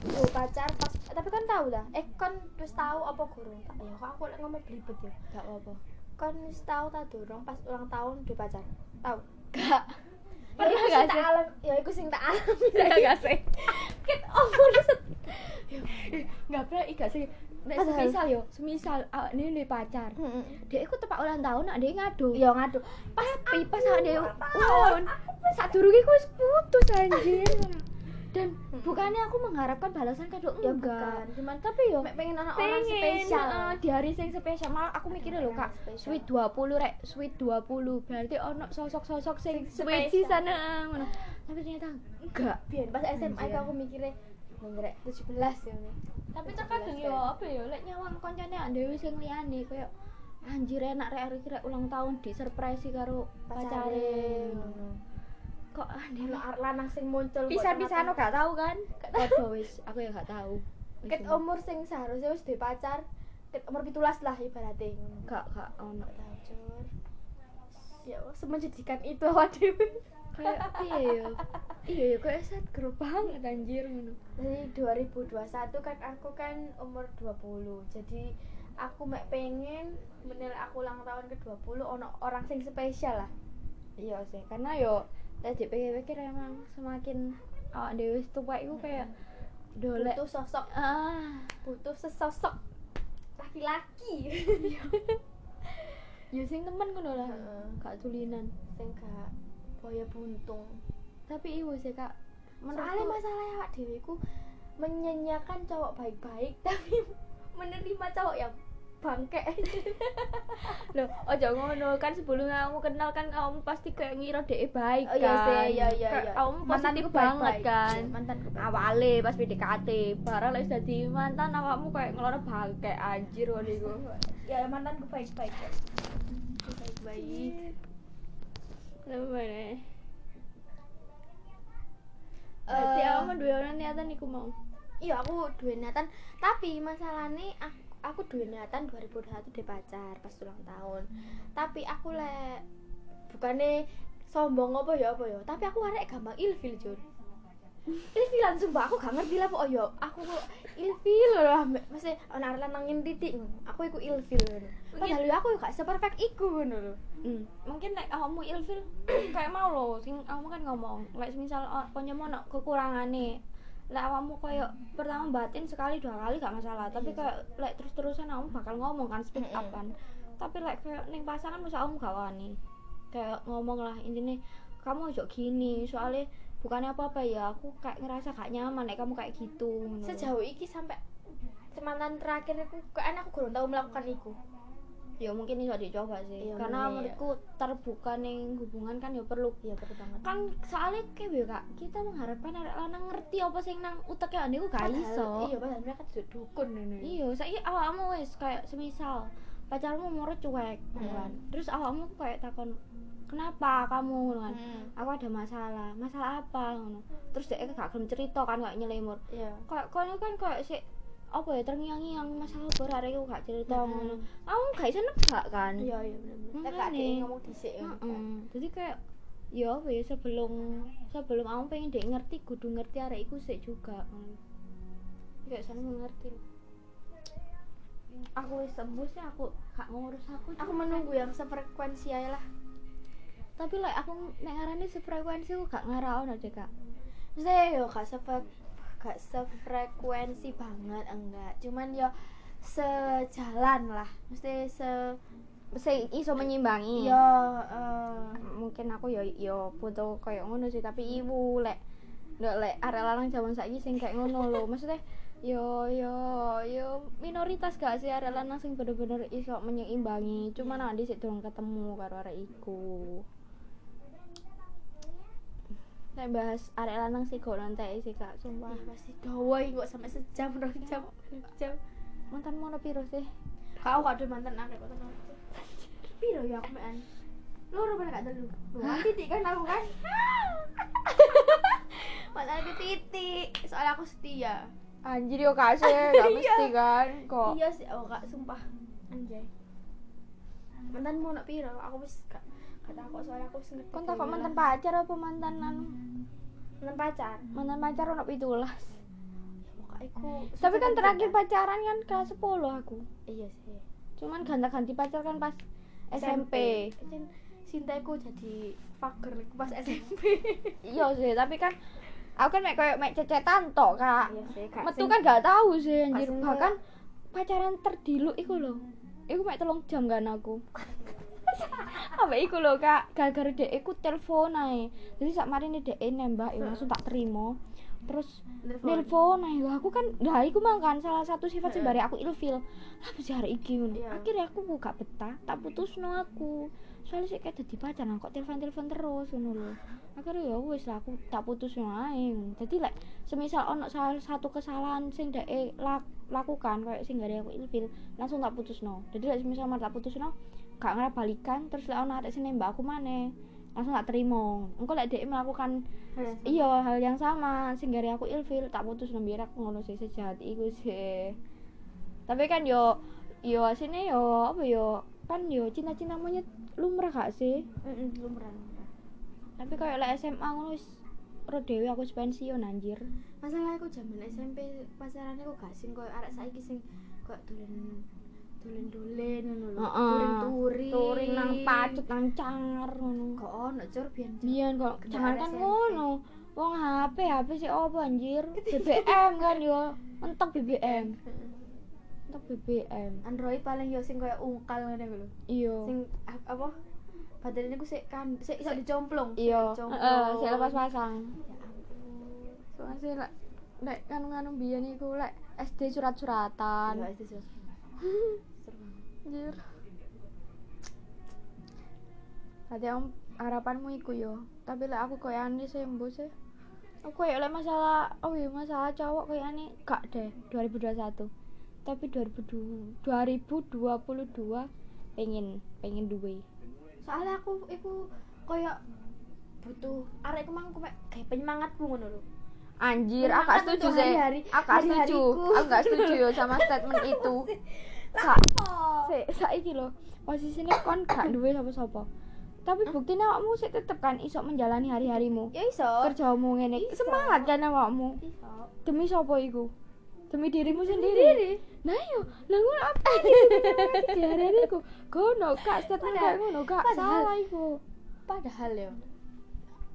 dua pacar pas tapi kan tahu dah eh kan wis tahu apa gurung tak ya kok aku lek ngomong belibet ya? Gak apa-apa. Kan wis tahu tak durung pas ulang tahun dua pacar. Tahu gak. Pernah gak sih? alam ya iku sing tak alami. Pernah gak sih? Ket omong nggak pernah gak sih Nek semisal yo semisal awak ini nih pacar dia ikut tepak ulang tahun nak dia ngadu. Ya ngadu. Pas pi pas awak dia ulang saat dulu aku putus anjir. Dan bukannya aku mengharapkan balasan kado ya enggak. bukan. Cuman tapi yo pengen orang orang spesial. heeh, di hari sing spesial. Malah aku mikirnya lho Pengen kak sweet 20 rek sweet 20 berarti ono sosok-sosok sing sweet sih sana ngono. Tapi ternyata enggak. Biar pas SMA aku mikirnya ngerek 17 ya tapi terkadang yo apa yo lek nyawang koncone dhewe sing liyane koyo anjir enak rek rek rek ulang tahun di surprise karo pacare. Ngono. kok Ono ar- lanang sing muncul pisan-pisan tengah-tengah. gak tahu kan? Podo wis aku ya gak tahu ket umur sing seharusnya wis duwe pacar ket umur 17 lah ibaratnya gak gak ono. Tahu cur ya semenjadikan itu awak dhewe kayak iya yo iya yo kayak set grup banget anjir ngono. Jadi 2021 kan aku kan umur 20 jadi aku mek pengen menilai aku ulang tahun ke 20 ono orang sing spesial lah. Iya sih karena yo tadi pikir-pikir emang semakin awak dewe wis tua iku kayak dolek butuh sosok. Ah. Butuh sesosok laki-laki. Ya sing temen ngono lah gak tulinan. Sing gak boya buntung. Tapi ibu sih kak soalnya masalah awak dewe ku menyanyiakan cowok baik-baik tapi menerima cowok yang bangke. Loh ojo ngono kan sebelumnya kamu kenal kan kamu pasti kayak ngira dek baik oh iya kan. sih iya iya Kayak iya. kamu positif banget baik-baik. kan. Iya, mantanku baik awale pas PDKT barang lek dadi mantan awakmu kayak ngeloro bangke anjir waduh ya mantanku baik-baik kok baik-baik Lemane. Berarti Eh, kamu dua orang niatan iku mau. iya aku duwe niatan tapi masalahnya aku, aku duwe niatan 2021 di pacar pas ulang tahun tapi aku lek bukannya sombong apa ya apa ya tapi aku arek gampang ilfil Jun ilfilan sumpah aku gak ngerti lah kok yo aku kok ilfil loh mesti ana arek titik aku iku ilfil ngono padahal yo aku gak seperfect iku ngono lho Hmm. Mungkin nek kamu ilfil kayak mau lo, sing kamu kan ngomong, lek misal oh, kancamu ono kekurangane. Lek awakmu koyo pertama batin sekali dua kali gak masalah, tapi Iya kayak lek terus-terusan kamu bakal ngomong kan speak up kan. Tapi lek kayak ning pasangan masa kamu gak wani. Kayak ngomong lah intinya kamu ojo gini, soalnya bukannya apa-apa ya, aku kayak ngerasa gak nyaman nek kamu kayak gitu. sejauh iki sampai mantan terakhir aku kan aku kurang tahu melakukan iku ya mungkin iso dicoba sih Iya, karena mungkin, iya. menurutku terbuka ning hubungan kan ya perlu iya betul banget kan soalnya kayak ya kak kita mengharapkan arek lanang ngerti apa sing nang uteknya ane gak iso iya padahal mereka tuh dukun ini iya saiki awakmu wis kayak semisal pacarmu moro cuek Hmm. kan terus awakmu kayak takon kenapa kamu ngono kan Hmm. aku ada masalah masalah apa ngono terus dia gak gelem cerita kan gak nyelimur iya kayak kono kan kayak sik apa ya terngiang-ngiang masalah berarek aku gak cerita Hmm. ngono kamu gak iso nebak kan iya iya benar Makanya. gak ada ngomong dhisik. Jadi kayak ya apa ya sebelum sebelum aku pengen dek ngerti kudu ngerti arek iku sik juga. ngono. Kayak saling mengerti. Aku wis sembuh sih aku gak ngurus aku. aku menunggu yang sefrekuensi aja lah Tapi like aku nek ngarani sefrekuensi aku gak ngaraono deh Kak. saya yo gak sefre gak sefrekuensi banget enggak cuman yo sejalan lah mesti se Sing iso menyimbangi. yo eh, Mungkin aku ya yo butuh kayak ngono sih tapi ibu lek ndak lek arek lanang zaman saiki sing kayak ngono lho. Maksudnya yo yo yo minoritas gak sih arek lanang sing bener-bener iso menyeimbangi. Cuman nanti sik durung ketemu karo arek iku. Nek bahas arek lanang sih gak nanti sih Kak, sumpah. Ih, pasti iki kok sampai sejam dua jam jam. Mantan mau piro sih? kau gak ada mantan aku kok piro ya aku mean loro mana gak telu? Dua titik kan aku kan? Mantan aku titik? Soalnya aku setia. Anjir yo kasih gak mesti kan kok. Iya sih oh kak sumpah. Anjay. Mantanmu nak piro? Aku wis gak takut soalnya aku ngerti kon tak kok dewe mantan pacar apa mantan anu? Mantan pacar? Mantan pacar ono pitulas. Pokoknya aku tapi kan terakhir pacaran kan kelas 10 aku. Iya sih. Cuman ganti-ganti pacar kan pas SMP Jen, cintaku jadi fucker iku pas SMP iya sih tapi kan aku kan mek koyo mek cecetan tok kak. Iya sih gak metu sing- kan gak tahu sih anjir. Sing bahkan pacaran terdiluk iku lho. Iku mek telung jam kan aku apa iku lho kak? Gara-gara dek iku telepon ae. Jadi sak marine dek nembak ya langsung tak terima. Terus ae. Lah, aku kan nah iku mang kan salah satu sifat sing bare aku ilfil. Apa sih hari iki ngono? Iya. akhirnya aku gak betah tak putusno aku. Soalnya sih kayak dadi pacaran kok telepon-telepon terus ngono lho. Akhirnya ya wis lah aku tak putusno ae. Jadi lek semisal ono salah satu kesalahan sing dek lak, lakukan kayak sing gak aku ilfil langsung tak putusno. Jadi lek semisal mar tak putusno gak ngarep balikan terus lek ono arek sing nembak aku maneh langsung tak terima. Engko lek dek melakukan iya hal yang sama sing gare aku ilfil tak putus nembe aku ngono sih sejahat iku sih. Tapi kan yo yo asine yo apa yo kan yo cinta-cinta monyet lumrah gak sih? Mm-mm, lumrah tapi kayak lek SMA ngono wis ro dhewe aku pensiun anjir. Masalah aku zaman SMP pacaran aku gak sing koyo arek saiki sing koyo dolen dolen-dolen ngono lho. Touring-touring touring nang pacut nang cangar ngono. Kok ono cur biyen biyen kok jangan kan ngono. Wong HP HP sih apa anjir? BBM kan yo. Mentok BBM mentok BBM Android paling yo sing koyo ungkal ngene lho. Iya. Sing apa? Baterainya ku sik kan sik iso dicomplung iya. Heeh saya lepas pasang ya ampun. Soalnya sih lek lek kan nganu biyen iku lek SD surat-suratan. Iya, itu sih. Anjir. Yang harapanmu iku yo. Tapi lek aku koyo ani sih mbok sih. Aku koyo lek masalah oh iya masalah cowok koyo ani gak deh 2021 tapi 2022 2022 pengen pengen duwe. Soalnya aku iku koyo butuh arek kemang aku kayak penyemangatku ngono lho. Anjir, aku setuju sih. Aku setuju. Aku gak setuju sama statement itu. Kak, sik saiki lho. Posisine kon gak duwe sapa-sapa. Tapi buktinya awakmu sik tetep kan iso menjalani hari-harimu. ya iso Kerjamu ngene. Semangat kan awakmu. iso Demi sapa iku? Demi dirimu Diri. sendiri. Nah yo, lah ngono apa iki hari iku? Gono kak statement kayak ngono kak. Salah iku. padahal yo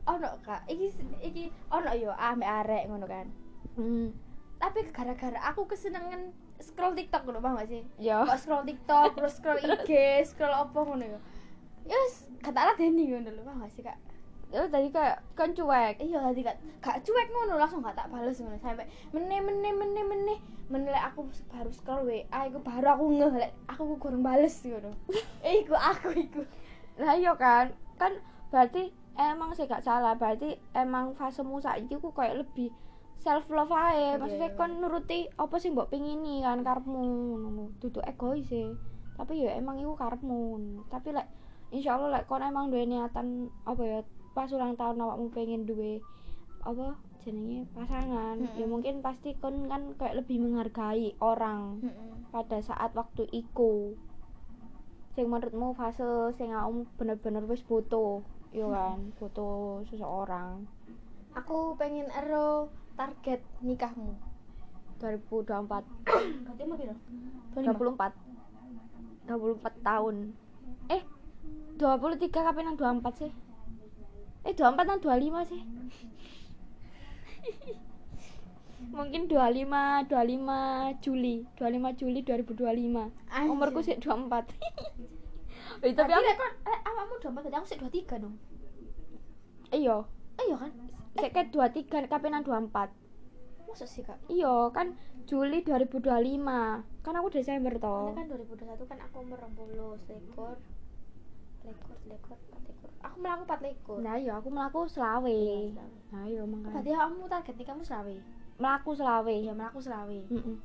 ono kak iki iki ono yo ame arek ngono kan Hmm. tapi gara-gara aku kesenengan scroll TikTok ngono paham gak sih? Yo. kok scroll TikTok terus scroll IG scroll apa ngono yo ya? Wis kata ala Deni ngono lho paham gak sih kak? Yo tadi kayak kan cuek. iya tadi kak gak cuek ngono langsung gak tak bales ngono sampai meneh meneh meneh meneh. Meneh aku baru scroll WA iku baru aku ngeh lek aku kurang bales ngono. Eh iku aku iku. Lah iya kan, kan berarti emang sih gak salah, berarti emang fasemu saiki ku kayak lebih self love ae. Maksudnya Iya. kon nuruti apa sih mbok pingini kan karepmu ngono. Dudu egois sih. Tapi ya emang iku karepmu. Tapi lek insyaallah lek kon emang duwe niatan apa ya pas ulang tahun awakmu pengen duwe apa jenenge pasangan, Mm-mm. ya mungkin pasti kon kan kayak lebih menghargai orang pada saat waktu iku sing menurutmu fase sing awakmu bener-bener wis butuh yo kan butuh seseorang aku pengen ero target nikahmu 2024 berarti mau piro 24 24 tahun eh 23 kapan nang 24 sih eh 24 nang 25 sih mungkin 25 25 Juli 25 Juli 2025 Anjir. umurku sih 24 Eh, tapi aku eh, awakmu 24 berarti aku sik 23 dong iya oh iya kan sik ke 23 kapan nang 24 maksud sih kak? Iya kan Juli 2025 kan aku Desember toh. Kan 2021 kan aku umur 20 selikur selikur selikur empat likur aku melaku empat likur nah iya aku melaku selawe. Iya, nah iya makanya. Berarti kamu target nikahmu selawe? Melaku selawe. Iya melaku selawe. Mm-mm.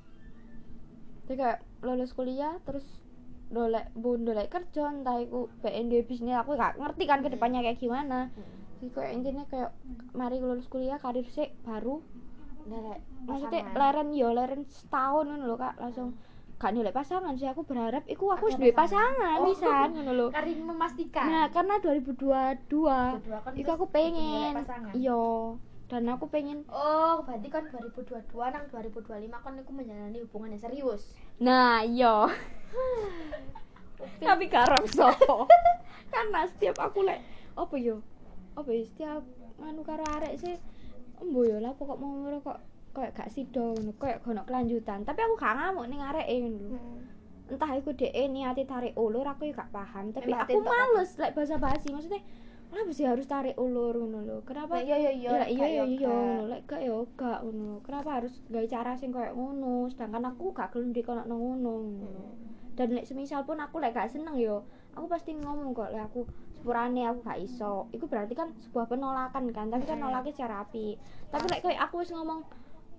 jadi kayak lulus kuliah terus dolek bun dolek kerja entah iku BND bisnis aku gak ngerti kan ke depannya kayak gimana jadi kayak intinya kayak mari lulus kuliah karir sih baru. Nilai maksudnya leren yo leren setahun ngono lho kak langsung. Gak nilai pasangan sih aku berharap iku aku wis duwe pasangan. pasangan Oh. pisan ngono lho. Karin memastikan. Nah karena 2022 Berdua kan iku aku pengen. pasangan. iya dan aku pengen. Oh, berarti kan 2022 nang 2025 kan aku menjalani hubungan yang serius. nah iya. Tapi garap sopo karena setiap aku lek apa yo apa ya setiap anu karo arek sih embo yo lah pokok mau ngono kok kayak gak sido ngono kayak gono kelanjutan. Tapi aku gak ngamuk ning areke ngono lho. Entah iku dhek niate tarik ulur aku ya gak paham. Tapi aku males lek basa basi maksudnya kenapa sih harus tarik ulur ngono lho. Kenapa? Iya iya iya. Ya, iya iya kayak iya ngono lek gak ya gak ngono. Kenapa harus gawe cara sing koyo ngono? Sedangkan aku gak gelem dikono ngono ngono. Dan lek semisal pun aku lek gak seneng yo aku pasti ngomong kok lek aku sepurane aku gak iso. Itu berarti kan sebuah penolakan kan tapi kan Mm. nolaknya secara api. Tapi lek koyo aku wis ngomong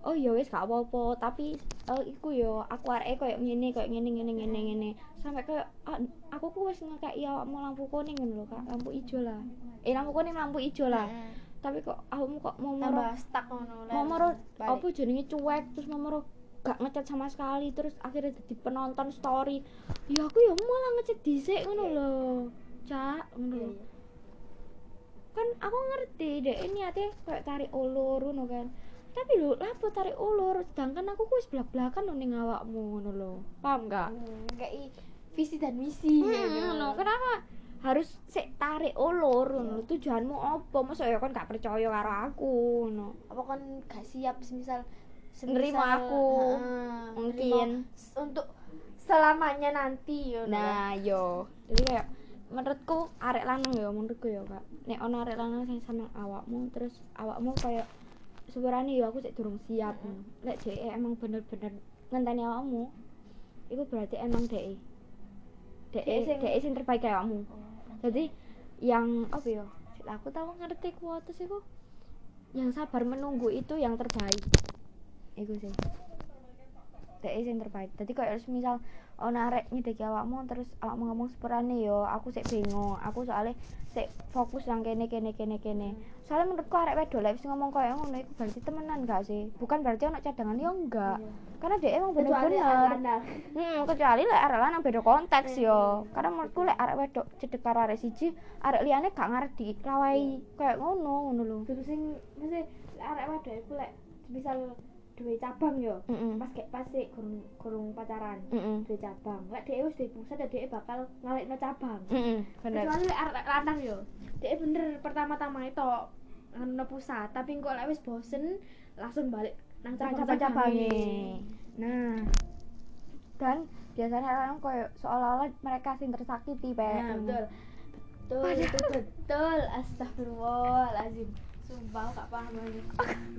oh ya wis gak apa-apa tapi eh, iku yo aku arek koyo ngene koyo ngene ngene ngene ngene. Sampai koyo ah, aku ku wis ngekeki awakmu lampu kuning ngono lho Kak. Lampu ijo lah. Eh lampu kuning lampu ijo lah. Tapi kok awakmu kok mau moro stuck ngono mau moro apa jenenge cuek terus mau moro gak ngechat sama sekali terus akhirnya jadi penonton story. Ya aku ya malah ngechat dhisik ngono lho cak ngono Iya, lho iya. kan aku ngerti deh ini ate kayak tarik ulur ngono kan tapi lho lapo tarik ulur sedangkan aku wis belak-belakan lho ning awakmu ngono lho paham gak Hmm, kayak visi dan misi Hmm, gitu. ngono kenapa harus sik tarik ulur ngono lho. tujuanmu apa masa ya kan gak percaya karo aku ngono Apa kan gak siap semisal Nerima aku. Mungkin. untuk selamanya nanti ngono Nah, lah. yo. Jadi kayak menurutku arek lanang ya menurutku ya, Kak. Nek ono arek lanang sing seneng awakmu terus awakmu kayak sebenarnya ya aku sik durung siap. Lek dhek emang bener-bener ngenteni awakmu, itu berarti emang dhek. Dhek Dhek sing- terbaik kayak awakmu. Jadi yang apa ya? Aku tahu ngerti kuotas iku. Yang sabar menunggu itu yang terbaik. Iku sih. Dek sing terbaik. Dadi kayak harus misal ono arek nyedeki awakmu terus awakmu ngomong sepurane yo, aku sik bingung. Aku soalnya sik fokus nang kene kene kene kene. Soalnya menurutku arek wedok lek wis ngomong koyo ngono iku berarti temenan gak sih? Bukan berarti ono cadangan yo enggak. Iya. Karena dia emang bener-bener. Hmm, kecuali lek arek lanang beda konteks Iya. yo. Karena menurutku lek arek wedok cedek karo arek siji, arek liyane gak ngarep dilawahi kayak ngono ngono lho. Dulu sing mesti arek wedok iku lek misal duwe cabang yo. Heeh. Pas kayak pas sik gurung gurung pacaran. Heeh. duwe cabang. Lek dhek wis duwe pusat dan dhek bakal ngalihno cabang. Heeh. Bener. Kecuali arek lanang yo. Dhek bener pertama-tama itu ngono pusat, tapi kok lek wis bosen langsung balik nang cabang-cabangnya. Nah, dan biasanya orang koyo seolah-olah mereka sing tersakiti pe. Nah, betul. Betul, itu betul. Astagfirullahalazim. Sumpah gak paham lagi.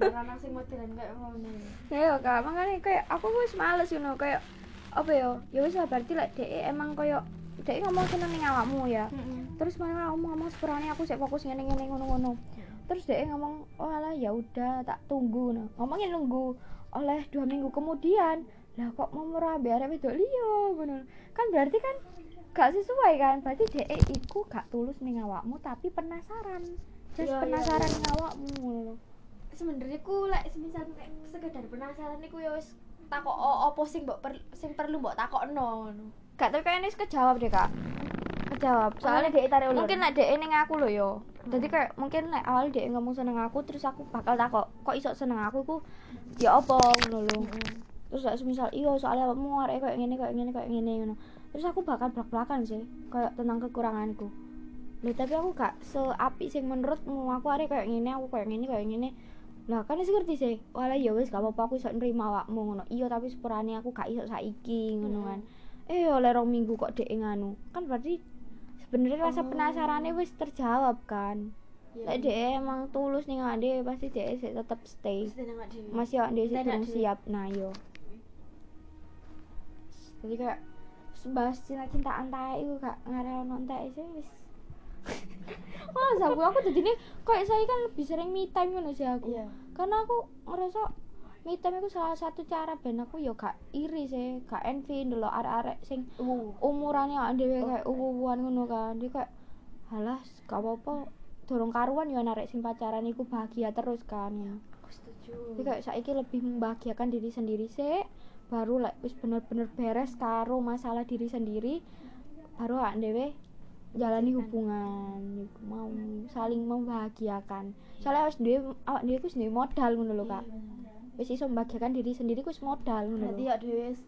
Orang sing modelan kayak ngono. Ya kak, makanya kayak aku wis males ngono kayak apa ya? Ya wis lah, berarti lek dhek emang koyo dhek ngomong seneng ning awakmu ya. Terus mana aku ngomong sepurane aku sik fokus ngene ngene ngono-ngono. Terus dhek ngomong, "Oh alah ya udah, tak tunggu." Nah, ngomongin nunggu oleh dua minggu kemudian. Lah kok mau murah biar wedok liya ngono. Kan berarti kan gak sesuai kan? Berarti dhek iku gak tulus ning awakmu tapi penasaran. Iya, iya, penasaran ning awakmu ngono. Sebenarnya ku lek semisal kayak sekedar penasaran iku ya wis takok opo sing mbok per, sing perlu mbok takokno ngono. Gak tapi kayaknya wis kejawab deh kak. Kejawab. Soalnya Soalnya dhek tarik ulur. mungkin nek dhek ning aku lho yo. Jadi kayak mungkin nek awal dhek ngomong seneng aku Terus aku bakal takok Kok iso seneng aku ku? Ya apa ngono lho. Terus lek semisal iya soalnya kamu arek kayak ngene kayak ngene kayak ngene ngono. Terus aku bakal belak-belakan sih Kayak tentang kekuranganku Loh tapi aku gak seapi sing menurutmu. Aku arek kayak ngene aku kayak ngene kayak ngene. Lah kan wis ngerti sih. Walah ya wis gak apa-apa aku iso nrimo awakmu ngono. Iya tapi sepurane aku gak iso saiki ngono kan. Eh oleh rong minggu kok dek nganu. Kan berarti sebenarnya rasa Oh. penasarannya wis terjawab kan. Iya. lek dek emang tulus nih ade pasti dek sih tetap stay. Masih awak dek sih belum siap. Nah yo jadi kayak bahas cinta-cintaan tae iku gak ngarep nonton sih wis Wah, aku aku nih kayak saya kan lebih sering me time ngono sih aku. Iya. Karena aku ngerasa me time itu salah satu cara ben aku yo gak iri sih, gak envy ndelok arek-arek sing Uh. umurannya awake dhewe Oh. kayak uwu-uwuan ngono kan. Dia kayak halah gak apa-apa dorong karuan yo arek sing pacaran iku bahagia terus kan. Ya. Aku setuju. jadi kayak saiki lebih membahagiakan diri sendiri sih baru like wis bener-bener beres karo masalah diri sendiri baru awak dhewe jalani hubungan iku mau saling membahagiakan. Soalnya wis dhewe awak dhewe duwe modal ngono lho kak. Wis iso membahagiakan diri sendiri wis modal ngono berarti ya dhewe wis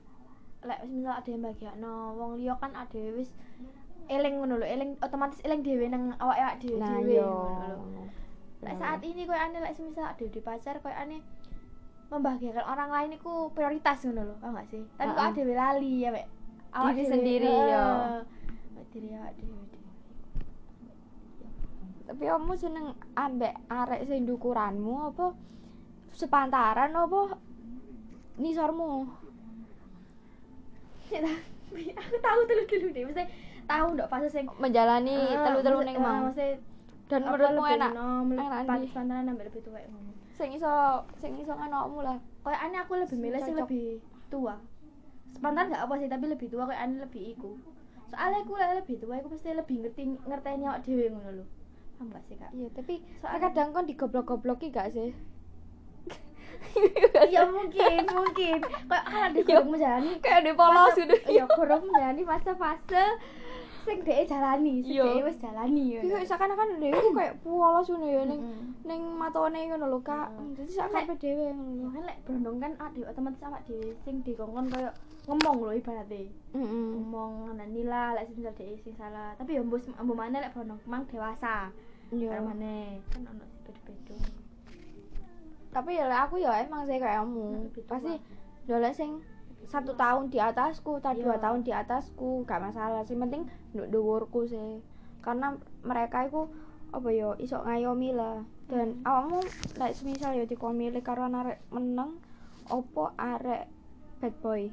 lek misal ada yang bahagiakno wong liya kan ada wis eling ngono lho eling otomatis eling dhewe nang awak-awak dhewe nah dhewe ngono lho. Lek saat ini koyo ane lek semisal ada di pacar koyo ane membahagiakan orang lain itu prioritas ngono lho paham gak sih? Tapi kok Ha-ha. ada lali ya mek Diri sendiri, yo. Awak diri awak dhewe. Tapi kamu seneng ambek arek sing dukuranmu apa? Sepantaran apa? Nisormu. Aku tahu telu-telu deh mesti tahu ndok fase sing menjalani Ah, telu-telu ning ah, mau. dan menurutmu enak? enak pan- ndi? pantaran ambek lebih tua ngono sing iso sing iso nganokmu lah. Kayak aneh aku lebih milih sing lebih tua. Sepantaran gak apa sih tapi lebih tua kayak aneh lebih iku. Soalnya aku lebih tua aku pasti lebih ngerti ngerteni awak dhewe ngono lho paham gak sih kak? Iya tapi Soalnya- kadang kan digoblok-gobloki gak sih? Iya mungkin mungkin. Kayak ah dia Iya. kurang menjalani kayak di polos gitu. Iya kurang menjalani fase-fase sing dhek jalani sing Iya. dhek wis jalani Iya, ngono seakan-akan dhewe ku kayak polos ngono ya ning ning matone ngono lho Kak. Heeh. Dadi seakan dhewe ngono kan lek brondong kan ada otomatis awak dhewe sing dikongkon koyo ngomong lho ibaratnya ngomong ngene nila lek misal dhek sing salah tapi ya mbok mbok maneh lek brondong mang dewasa Iya. karo maneh kan ono sing beda-beda Tapi ya lek aku ya emang sih kayak kamu. Pasti dolek sing satu tahun di atasku, tak dua Iya. tahun di atasku, gak masalah. Sing penting nduk dhuwurku sih. Karena mereka itu apa ya iso ngayomi lah. Dan awakmu lek semisal ya dikon milih karo arek meneng opo arek bad boy.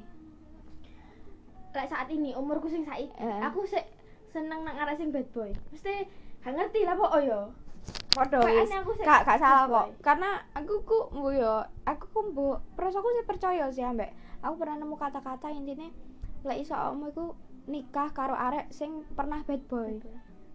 lek saat ini umurku sing saiki Eh. aku sik seneng nang arek sing bad boy mesti gak ngerti lah pokok yo wis. aku sih Gak gak salah kok. Karena aku ku mbu yo, aku ku mbu perasaanku sih percaya sih ambek. Aku pernah nemu kata-kata intinya lek iso awakmu iku nikah karo arek sing pernah bad boy.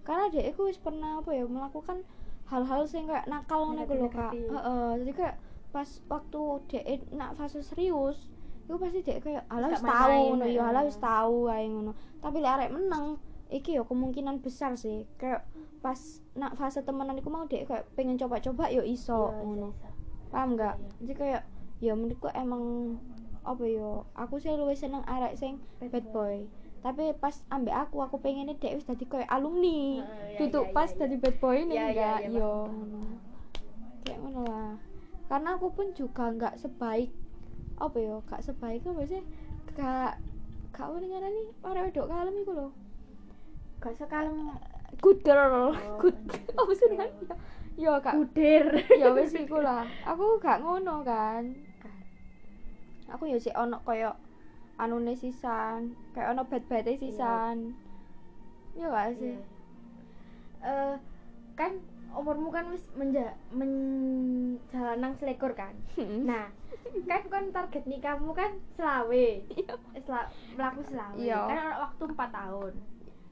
Karena dia iku wis pernah apa ya melakukan hal-hal sing kayak nakal ngono iku lho Kak. Heeh, jadi kayak pas waktu dia nak fase serius iku pasti dia kayak ala Gak wis tau ngono ya, ala wis tau ae ngono. Tapi lek arek meneng iki yo kemungkinan besar sih kayak pas nak fase temenan iku mau dek kayak pengen coba-coba yo iso Iya, ngono iya, iya. paham nggak Iya. jadi kayak ya menurutku emang apa yo aku sih luwih seneng arek sing Bad bad boy. tapi pas ambek aku aku pengennya dek wis dadi kayak alumni. Iya, tutup iya, pas iya, dadi bad boy iya, enggak yo. Kayak ngono lah. Karena aku pun juga nggak sebaik apa yo gak sebaik apa sih? Gak gak apa nih nih arek wedok kalem iku lho. Gak sekalem good girl Oh, good apa sih kan yo kak kudir ya wis iku lah. Aku gak ngono kan aku ya sih ono koyo anune sisan kayak ono bad bad sisan. Ya gak sih? Iya. Eh, kan umurmu kan wis menja menjalan nang selekor kan nah kan kon target nikahmu kan selawe. Sela, melaku selawe. Iya. kan waktu 4 tahun.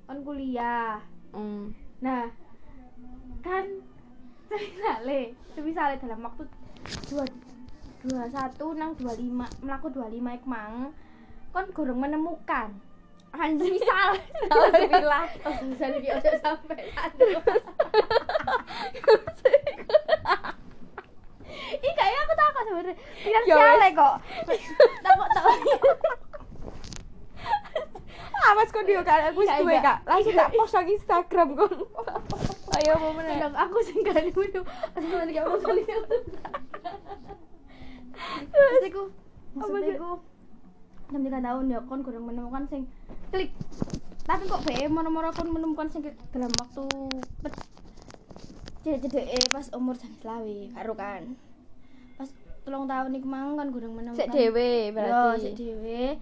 Kon kuliah. Hmm. nah kan semisale semisale dalam waktu dua dua satu nang dua lima melaku dua lima iku mang. Kon gorong menemukan. Anjing misal Alhamdulillah. bisa iki ojo sampai satu. Ih kayak aku takut sebenarnya Ya finansialnya kok. Takut takut. Awas kok dia kak. Aku Iya, setuju iya. kak. Langsung tak post lagi Instagram kon ayo mau meneh Kadang aku sing gak dulu asal lagi aku kali Maksudku Maksudku enam tiga tahun ya kon kurang menemukan sing klik tapi kok be moro-moro kon menemukan sing klik dalam waktu cedek eh pas umur jan selawe karo kan pas tolong tahun iku mang kan kurang menemukan sik dhewe Yo, berarti sik dhewe.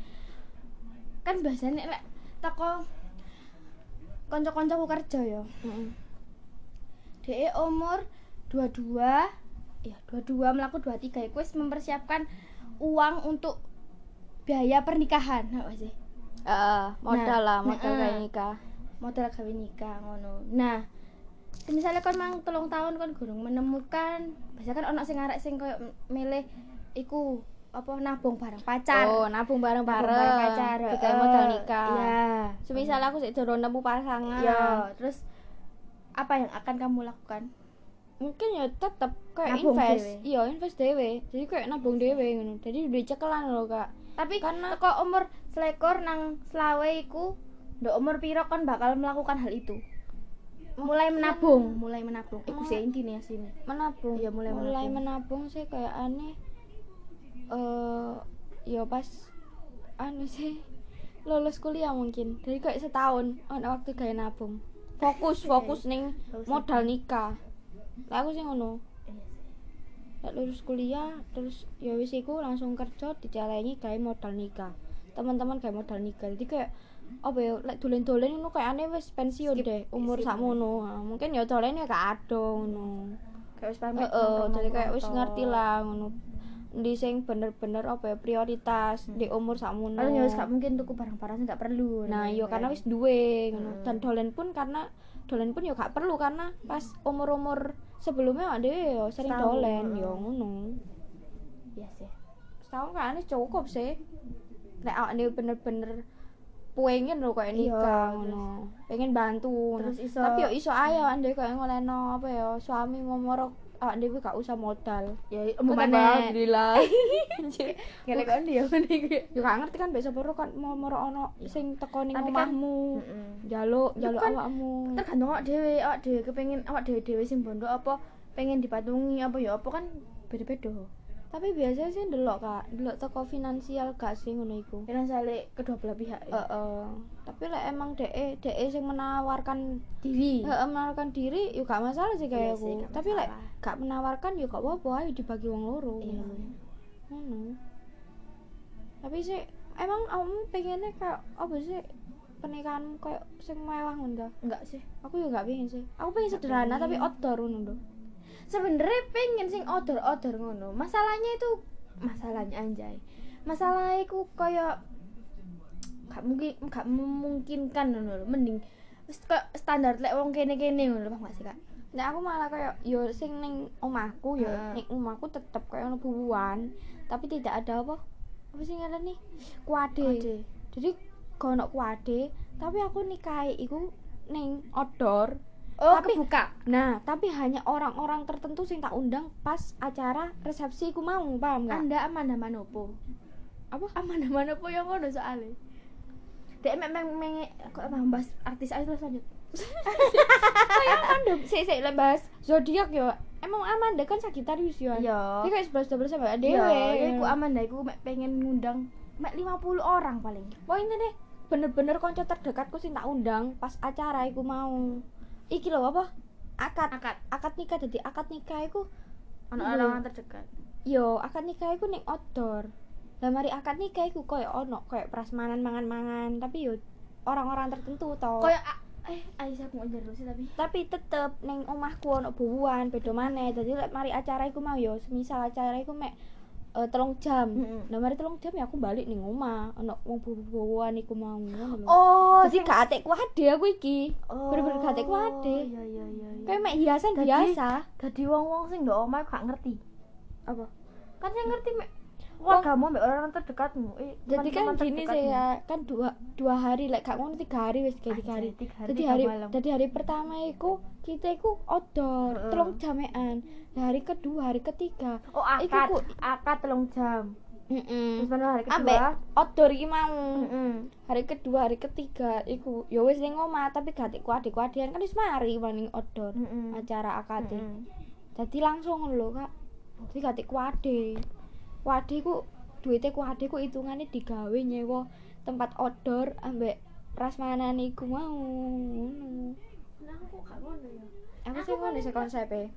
Kan biasanya lek teko kanca-kancaku kerja ya. Heeh. Dhek umur 22 ya 22 melaku 23 iku wis mempersiapkan uang untuk biaya pernikahan, apa sih? Heeh, modal Nah, lah modal heeh. kayak nikah. Modal gawe nikah ngono. Nah, misalnya kon mang telung tahun kon gurung menemukan biasanya kan ono sing arek sing koyo m- milih iku apa nabung bareng pacar. Oh nabung Nabung bareng-bareng pacar Digawe heeh. modal nikah. Iya. Semisal aku sik durung nemu pasangan. Iya terus apa yang akan kamu lakukan mungkin ya tetep kayak Nabung invest. dhewe. iya invest dewe jadi kayak nabung dewe ngono. Jadi duit cekelan loh kak. Tapi Karena- kok umur selekor nang selawe iku ndok umur piro kon bakal melakukan hal itu? Mulai menabung mulai menabung. Iku sih intinya sini. menabung. Iya, mulai mulai menabung. menabung sih kayak aneh eh ya pas anu sih lulus kuliah mungkin. Jadi kayak setahun ono waktu kayak nabung. Fokus fokus ning Gak usah. modal nikah lah aku sih ngono Iya. Lek lulus kuliah terus ya wis iku langsung kerja dijalani kayak modal nikah teman-teman kayak modal nikah jadi kayak apa ya lek dolen-dolen ngono kayak aneh wis pensiun Skip, deh umur sakmono mungkin ya dolen ya gak ado ngono kayak wis pamit Heeh, jadi kayak wis ngerti lah ngono. Di sing bener-bener apa ya prioritas di umur sakmono. Kalau ya wis gak mungkin tuku barang-barang sing gak perlu. Nah, yo karena wis duwe ngono. Dan dolen pun karena dolen pun yo gak perlu karena pas umur-umur sebelumnya ada yo sering Setahun, dolen yo ngono. Iya sih. Setahun kan cukup sih. Lek awak dhewe bener-bener pengen lho kayak nikah ngono. Pengen bantu. Terus iso- Tapi yo iso ayo ande kayak ngoleno apa ya suami ngomoro awak dhewe gak usah modal. Ya Kok tambah alhamdulillah. Anjir. Ngelek kon dia ngene iki. Yo gak ngerti kan besok baru kan mau moro ono sing teko ning kan- omahmu. Jaluk, jaluk kan awakmu. Tergantung awak dhewe, awak dhewe kepengin awak dhewe-dhewe sing bondo apa pengen dipatungi apa ya apa kan beda-beda. Tapi biasanya sih ndelok Kak, ndelok toko finansial gak sih ngono iku. Kira sale kedua belah pihak. ya. Heeh. Tapi lek emang DE DE sing menawarkan Diri. heeh menawarkan diri yo gak masalah sih Iya kayak sih, aku. Tapi lek masalah. gak menawarkan yo gak apa-apa ayo dibagi wong loro. Iya. Ngono. Tapi sih emang kamu pengennya kayak apa sih pernikahanmu kayak sing mewah ngono? Enggak sih. Aku juga gak pengen sih. Aku pengen sederhana tapi outdoor ngono. Sebenarnya pengen sing odor-odor ngono. Masalahnya itu masalahnya anjay. Masalahnya iku kayak gak mungkin gak memungkinkan ngono lho. Mending wis kayak standar lek wong kene-kene ngono lho, paham gak sih, Kak? Nah aku malah kayak yo sing ning omahku yo Heeh. ning omahku tetep kayak ono bubuan, tapi tidak ada apa? Apa sih ngaran nih? Kuade. Kuade. Jadi gak ono kuade, tapi aku nikahi iku ning outdoor. Oh, Tapi- kebuka. Nah, tapi hanya orang-orang tertentu sing tak undang pas acara resepsi iku mau, paham gak? Anda Amanda Manopo. Apa? Amanda Manopo yang ngono soalnya. Dek mek mek mek kok bahas artis aja terus lanjut. Kayak kan sik sik lek bahas zodiak yo. Emang Amanda kan Sagittarius yo. Iya. Dia kayak sebelas dua belas sama Iya, dewe. ya iku Amanda iku mek pengen ngundang mek 50 orang paling. Pokoknya deh bener-bener konco terdekatku sing tak undang pas acara iku mau. Iki lho apa? Akad. Akad. Akad nikah jadi akad nikah iku Ono Iya. orang terdekat. yo akad nikah iku ning outdoor. Lah mari akad nikah iku koyo ono koyo prasmanan mangan-mangan tapi yo orang-orang tertentu. Kayak a- eh Aisyah aku ngejar sih tapi. tapi tetep ning omahku ono bubuan beda maneh dadi lek mari acara iku mau yo semisal acara iku mek eh, telung jam Mm-mm. nah mari telung jam ya aku balik ning omah ono wong bubuan iku mau Oh, Jadi gak atik kuade aku iki. Bener-bener gak atik kuade. Iya iya iya. iya. Kayak mek hiasan Dadi- biasa. Dadi wong-wong sing ndok omah gak ngerti. Apa? Kan sing ngerti mek wargamu mbek orang terdekatmu. Eh, Jadi kan gini terdekatmu. sih ya, kan dua dua hari lek gak ngono tiga hari wis kayak tiga hari. Anjay, tiga hari, Jadi hari jadi hari pertama iku kita iku outdoor, Heeh. telung jamean. Hari kedua, hari ketiga. Oh, Iku akad. ku- Akad telung jam. Terus mana hari kedua? Ambek outdoor iki mau. Heeh. Hari kedua, hari ketiga iku ya wis ning omah tapi gak atik kuade-kuadean kan wis mari maning outdoor. Heeh. Acara akad. Heeh. Jadi langsung lho, Kak. Jadi gak tik kuade. Kuade ku duite kuade ku hitungane digawe nyewa tempat outdoor ambek prasmanan iku mau. Ngono. Nah, aku kok gak ngono ya. Aku sih ngono sih konsepe.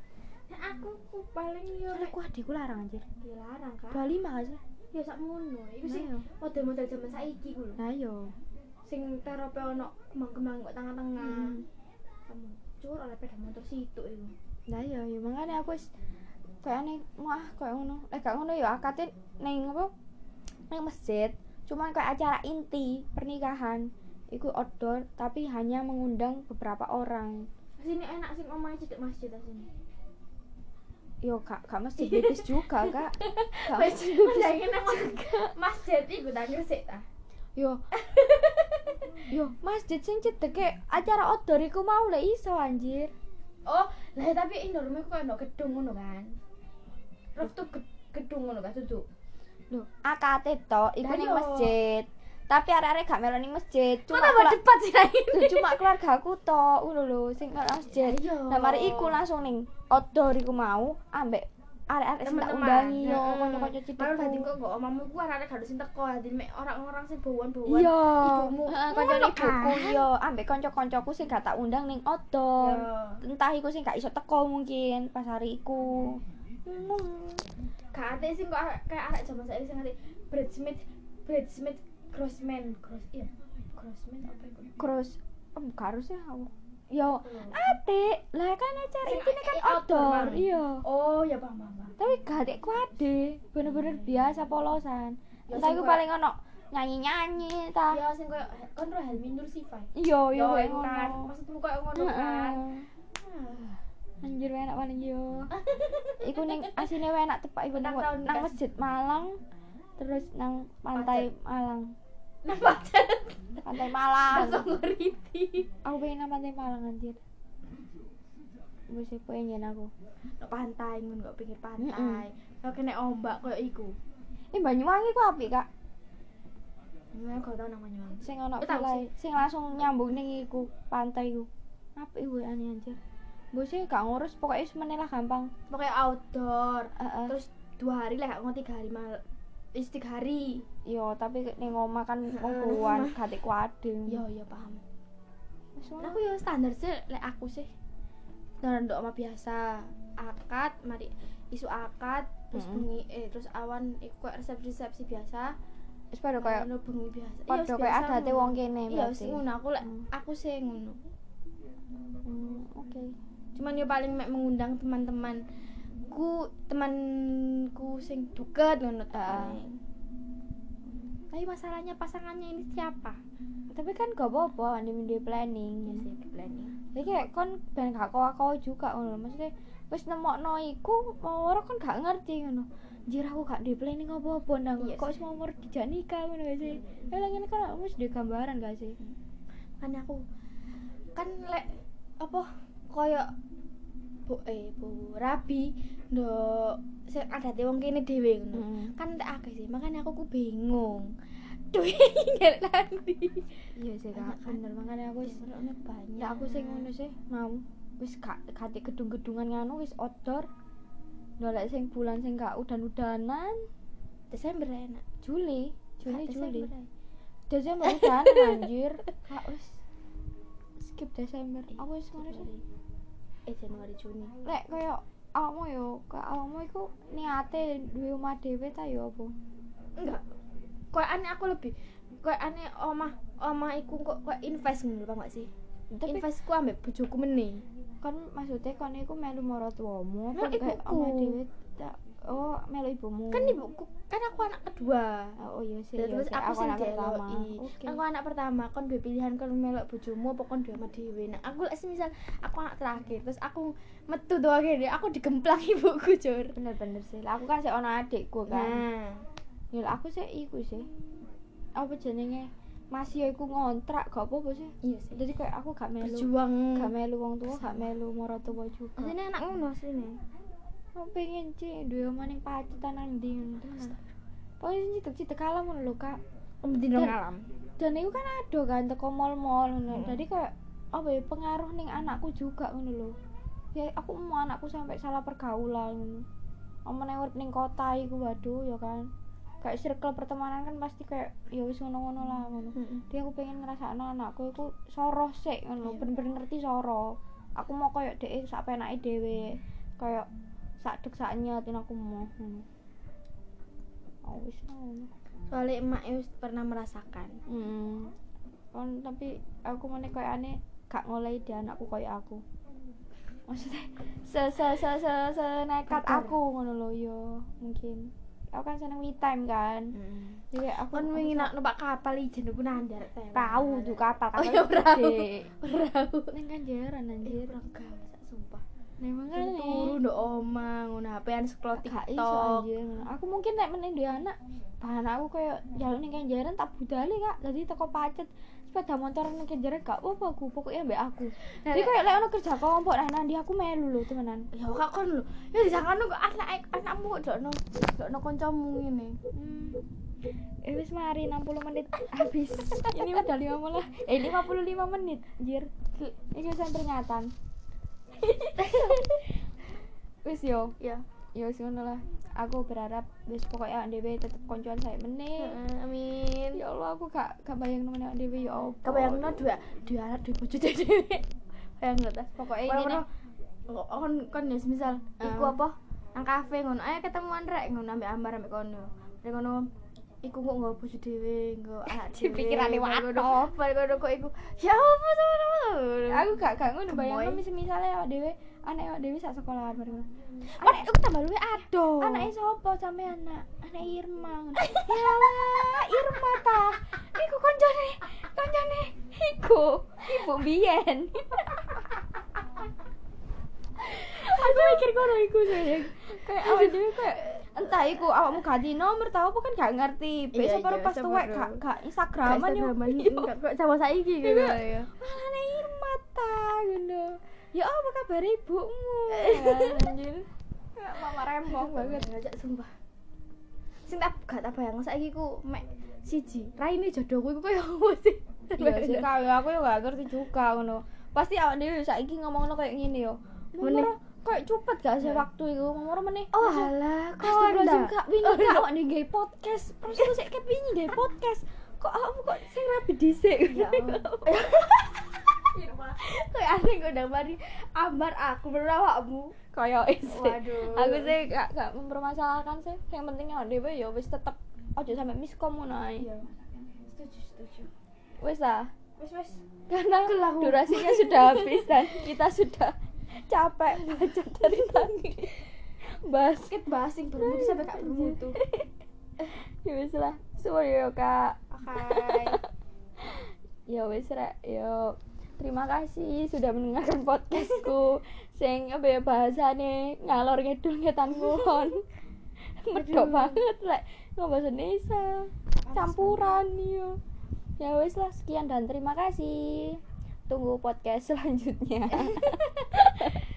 Nah, aku ku paling yo kuade ku larang anjir. dilarang kan. 25 gak sih? Ya sak ngono. Iku iya. model-model zaman saiki ku lho. Nah yo. Sing terope ono kembang-kembang kok tengah-tengah. Hmm. Kamu cur oleh sepeda motor situ iku. Nah yo, yo makanya aku wis kayak aneh wah kayak ngono. Eh gak ngono ya akadnya ning apa? Ning masjid. Cuman kayak acara inti pernikahan. Iku outdoor tapi hanya mengundang beberapa orang. Sini enak sing omahe cedek masjid sini. yo gak gak masjid bebas juga kak Wes masjid bebas masjid iku ta gresik ta. yo yo masjid sing cedeke acara outdoor iku mau lek iso anjir Oh, lah tapi Indomaret kok ono gedung ngono kan. Rooftop ged- gedung ngono kan duduk. lho akate to iku ning yo. masjid tapi arek-arek gak melu ning masjid cuma tambah cepat sih cuma keluarga aku to ngono lho sing masjid Iya. nah mari iku langsung ning outdoor iku mau ambek arek-arek sing tak undangi yo kanca-kanca Baru tadi cedekku kok omamu ku arek gak sing teko, dadi mek orang-orang sing bawon-bawon. iya Ibumu. kanca ibuku kan? iya ambek kanca-kancaku sing gak tak undang ning outdoor Yo. entah iku sing gak iso teko mungkin pas hari iku. Gak ate sing kok kayak arek zaman saiki sing ngerti bridesmaid bridesmaid grossman, gross iya. Grossman apa iku? Cross em gak harus ya aku. Yo Hmm. ate lah kan acara iki kan i- outdoor, iya Oh, ya paham paham. tapi gak adekku ade bener-bener biasa polosan Ya, entah iku koyo- paling ono nyanyi-nyanyi ta Ya sing koyo kon Helmi Nur Sifai. iya iya Yo, koyo kan. ngono Maksudmu koyo ngono kan. Anjir enak paling yo iku ning asine enak tepak iku nang nang masjid Malang terus nang pantai Malang Nampak pantai Malang langsung aku pengen nang pantai Malang anjir wis pengen aku Nang pantai ngono kok pinggir pantai. Kok kena ombak koyo iku. Eh Banyuwangi ku apik, Kak. Nah, kau tau namanya Mang. Sing villa sing langsung nyambung ning iku pantai iku. Apik iku anjir. Mbok sih gak ngurus pokoknya semeneh lah gampang. Pokoknya outdoor. Heeh. Terus dua hari lah, nggak tiga hari mal. Is tiga hari. Yo, tapi ning omah kan omah. gatek kuadeng. Yo, yo paham. Ngono. aku yo standar sih, lek aku sih. Standar ndok sama biasa. Akad, mari isu akad, terus Mm-mm. bengi eh terus awan iku kayak resepsi-resepsi biasa. Wis padha koyo Ngono bengi biasa. Iya, padha wis koyo biasa adate wong kene Iya, sih ngono aku lek Hmm. aku sih ngono. Hmm, oke. Cuman yo paling mek mengundang teman-teman ku temanku sing deket ngono ta tapi masalahnya pasangannya ini siapa Tapi kan gak apa-apa, ane mende planning. Iya sih planning Jadi kayak kon ben gak kawa-kawa juga ngono. Maksudnya wis nemokno iku mau ora kon gak ngerti ngono. Anjir aku gak di planning apa-apa nang Iya kok mau umur dijak nikah ngono gak sih. Ya lah ngene kan wis di gambaran gak sih? kan aku kan lek apa koyo bu eh bu rabi ndok sing adate wong kene dhewe ngono Heeh. kan tak akeh sih makanya aku ku bingung duwe ngel nanti Iya sih kak, bener makanya aku wis banyak ya aku sing ngono sih mau wis gak di gedung-gedungan nganu wis outdoor. Ndolek sing bulan sing gak udan-udanan Desember enak Juli, Juli Juli. Desember udanan anjir. Kak wis skip Desember. Aku wis ngono sih. Eh Januari Juni Lek kaya awakmu yo, kaya awakmu iku niate duwe omah dhewe ta yo apa? enggak kayak aneh aku lebih kayak aneh omah omah iku kok kayak invest ngono paham gak sih Tapi invest ku ambek bojoku meneh kan maksudnya kon iku melu marang tuamu apa kayak ibuku. omah dhewe tak oh melu ibumu. kan ibuku kan aku anak kedua Oh iya sih. Ya, iya terus sih. aku, aku sing anak pertama. dieloi. Oke. Aku anak pertama, kon duwe pilihan kon melok bojomu apa kon sama dhewe. Nah, aku lek misal aku anak terakhir, terus aku metu tuh akhirnya aku digemplang ibuku, Jur. Bener-bener sih. Lah aku kan sik ono adikku kan. Nah, Ya aku sih iku sih. Apa jenenge? Masih iku ngontrak gak apa-apa sih. iya sih. Jadi kayak aku gak melu Berjuang. gak melu wong tua, gak melu marang tua juga. Asline anak ngono sini. Aku pengen sih duwe omah ning pacitan tenan. Pokoknya sing citek-citek alam ngono lho, Kak. Dino Dan- alam. Dan itu kan ada kan teko mall-mall ngono. Hmm. Jadi kayak apa ya pengaruh ning anakku juga ngono lho. Ya aku mau anakku sampai salah pergaulan ngono. Urip ning kota iku waduh ya kan. Kayak circle pertemanan kan pasti kayak ya wis ngono-ngono lah ngono. Heeh. Jadi aku pengen ngrasakno anakku iku soro sik ngono, Iya. bener-bener ngerti soro. Aku mau koyo dhek sak penake dhewe. Kayak sak dek sak nyetin aku mau. Oh wis. Soalnya emak wis pernah merasakan. Hmm. Kon tapi aku meneh koyo aneh gak ngolehi di anakku koyo aku. Maksudnya se se se se, se nekat aku ngono lho yo mungkin. aku kan seneng me time kan Hmm. jadi kayak aku Kon wingi nak numpak kapal ijen aku nandar perahu tuh kapal Oh kapal iya perahu. gede. Perahu. Neng kanjaran anjir. Anjir, gak sak sumpah. Nah, makanya Turu ndok omah ngono HP-an scroll TikTok. anjir. Aku mungkin nek meneh duwe anak, bahan aku kayak jaluk ning kanjaran tak budale Kak. Jadi teko pacet sepeda motor ning kanjaran gak apa aku, pokoknya mbek aku. Jadi kayak lek ono kerja kelompok nah nanti aku melu lho temenan. Ya kak kon lho. Ya disangkano kok anak anakmu kok dokno dokno kancamu ngene. Hmm. Eh wis mari 60 menit habis. Ini udah 50 eh 55 menit, anjir. Ini saya peringatan. wis yo, Ya. yo ngono lah. Aku berharap wis pokoknya dhewe tetep koncoan saya meneh. Heeh, Amin. Ya Allah aku gak gak bayang nemen awake dhewe ya Allah. Kebayangno dua dua anak dua bojo dhewe. Bayangno ta. Pokoknya ini ono kon kon ya misal iku apa? Nang kafe ngono. Ayo ketemuan rek ngono ambek Ambar ambek kono. Rek ngono iku kok nggo bojo dhewe, nggo anak dhewe. Pikirane Bar ngono- watok. bar ngono kok iku. Ya apa teman-teman. aku gak gak ngono bayangno mis misalnya awake dhewe anak awake dhewe sak sekolahan bareng. Anak aku tambah luwe ado. Anake sapa sampe anak? Anak Irma. ngono. Ya Irma ta. Iku koncone, koncone iku ibu biyen. aku mikir kono iku sayang. Kayak awake dhewe kayak entah iku awakmu ganti nomor tau apa kan gak ngerti. Iya, Besok baru iya, pas sama tuwek gak gak Instagraman yo. Iya. kok sama saiki gitu Iya. ya. Malane Irma ta ngono. Ya apa kabar ibumu? Anjir. Kayak Mama rempong banget. ngajak sumpah. Sing tak gak tak bayang saiki ku mek siji. Raine jodohku iku koyo apa sih? Iya sih aku ya gak ngerti juga ngono. Pasti awak dhewe saiki ngomongno kayak ngene yo. Meneh. Kayak cepet gak sih waktu itu ngomong meneh. Oh alah, Astagfirullahaladzim konda. kak, wingi kak awak nih gawe podcast. Terus terus kayak wingi gawe podcast. Kok awakmu kok sing rapi dhisik. Ya Kayak aneh kok udah mari ambar aku berawakmu. Kayak isi. Waduh. Aku sih gak gak mempermasalahkan sih. Yang penting awak dhewe ya wis tetep ojo sampe miskom ae. Iya. Setuju, setuju. Wis ah. Wes wes. karena durasinya sudah habis dan kita sudah capek baca dari tadi. Basket Ket basing bermutu sampai gak bermutu. ya wis lah. Suwe yo kak. Oke. ya wis rek. Yo terima kasih sudah mendengarkan podcastku. Sing apa ya bahasane? Ngalor ngidul ngetan ngon medok banget lek ngomong Indonesia. Campuran yo ya wis lah. Sekian dan terima kasih tunggu podcast selanjutnya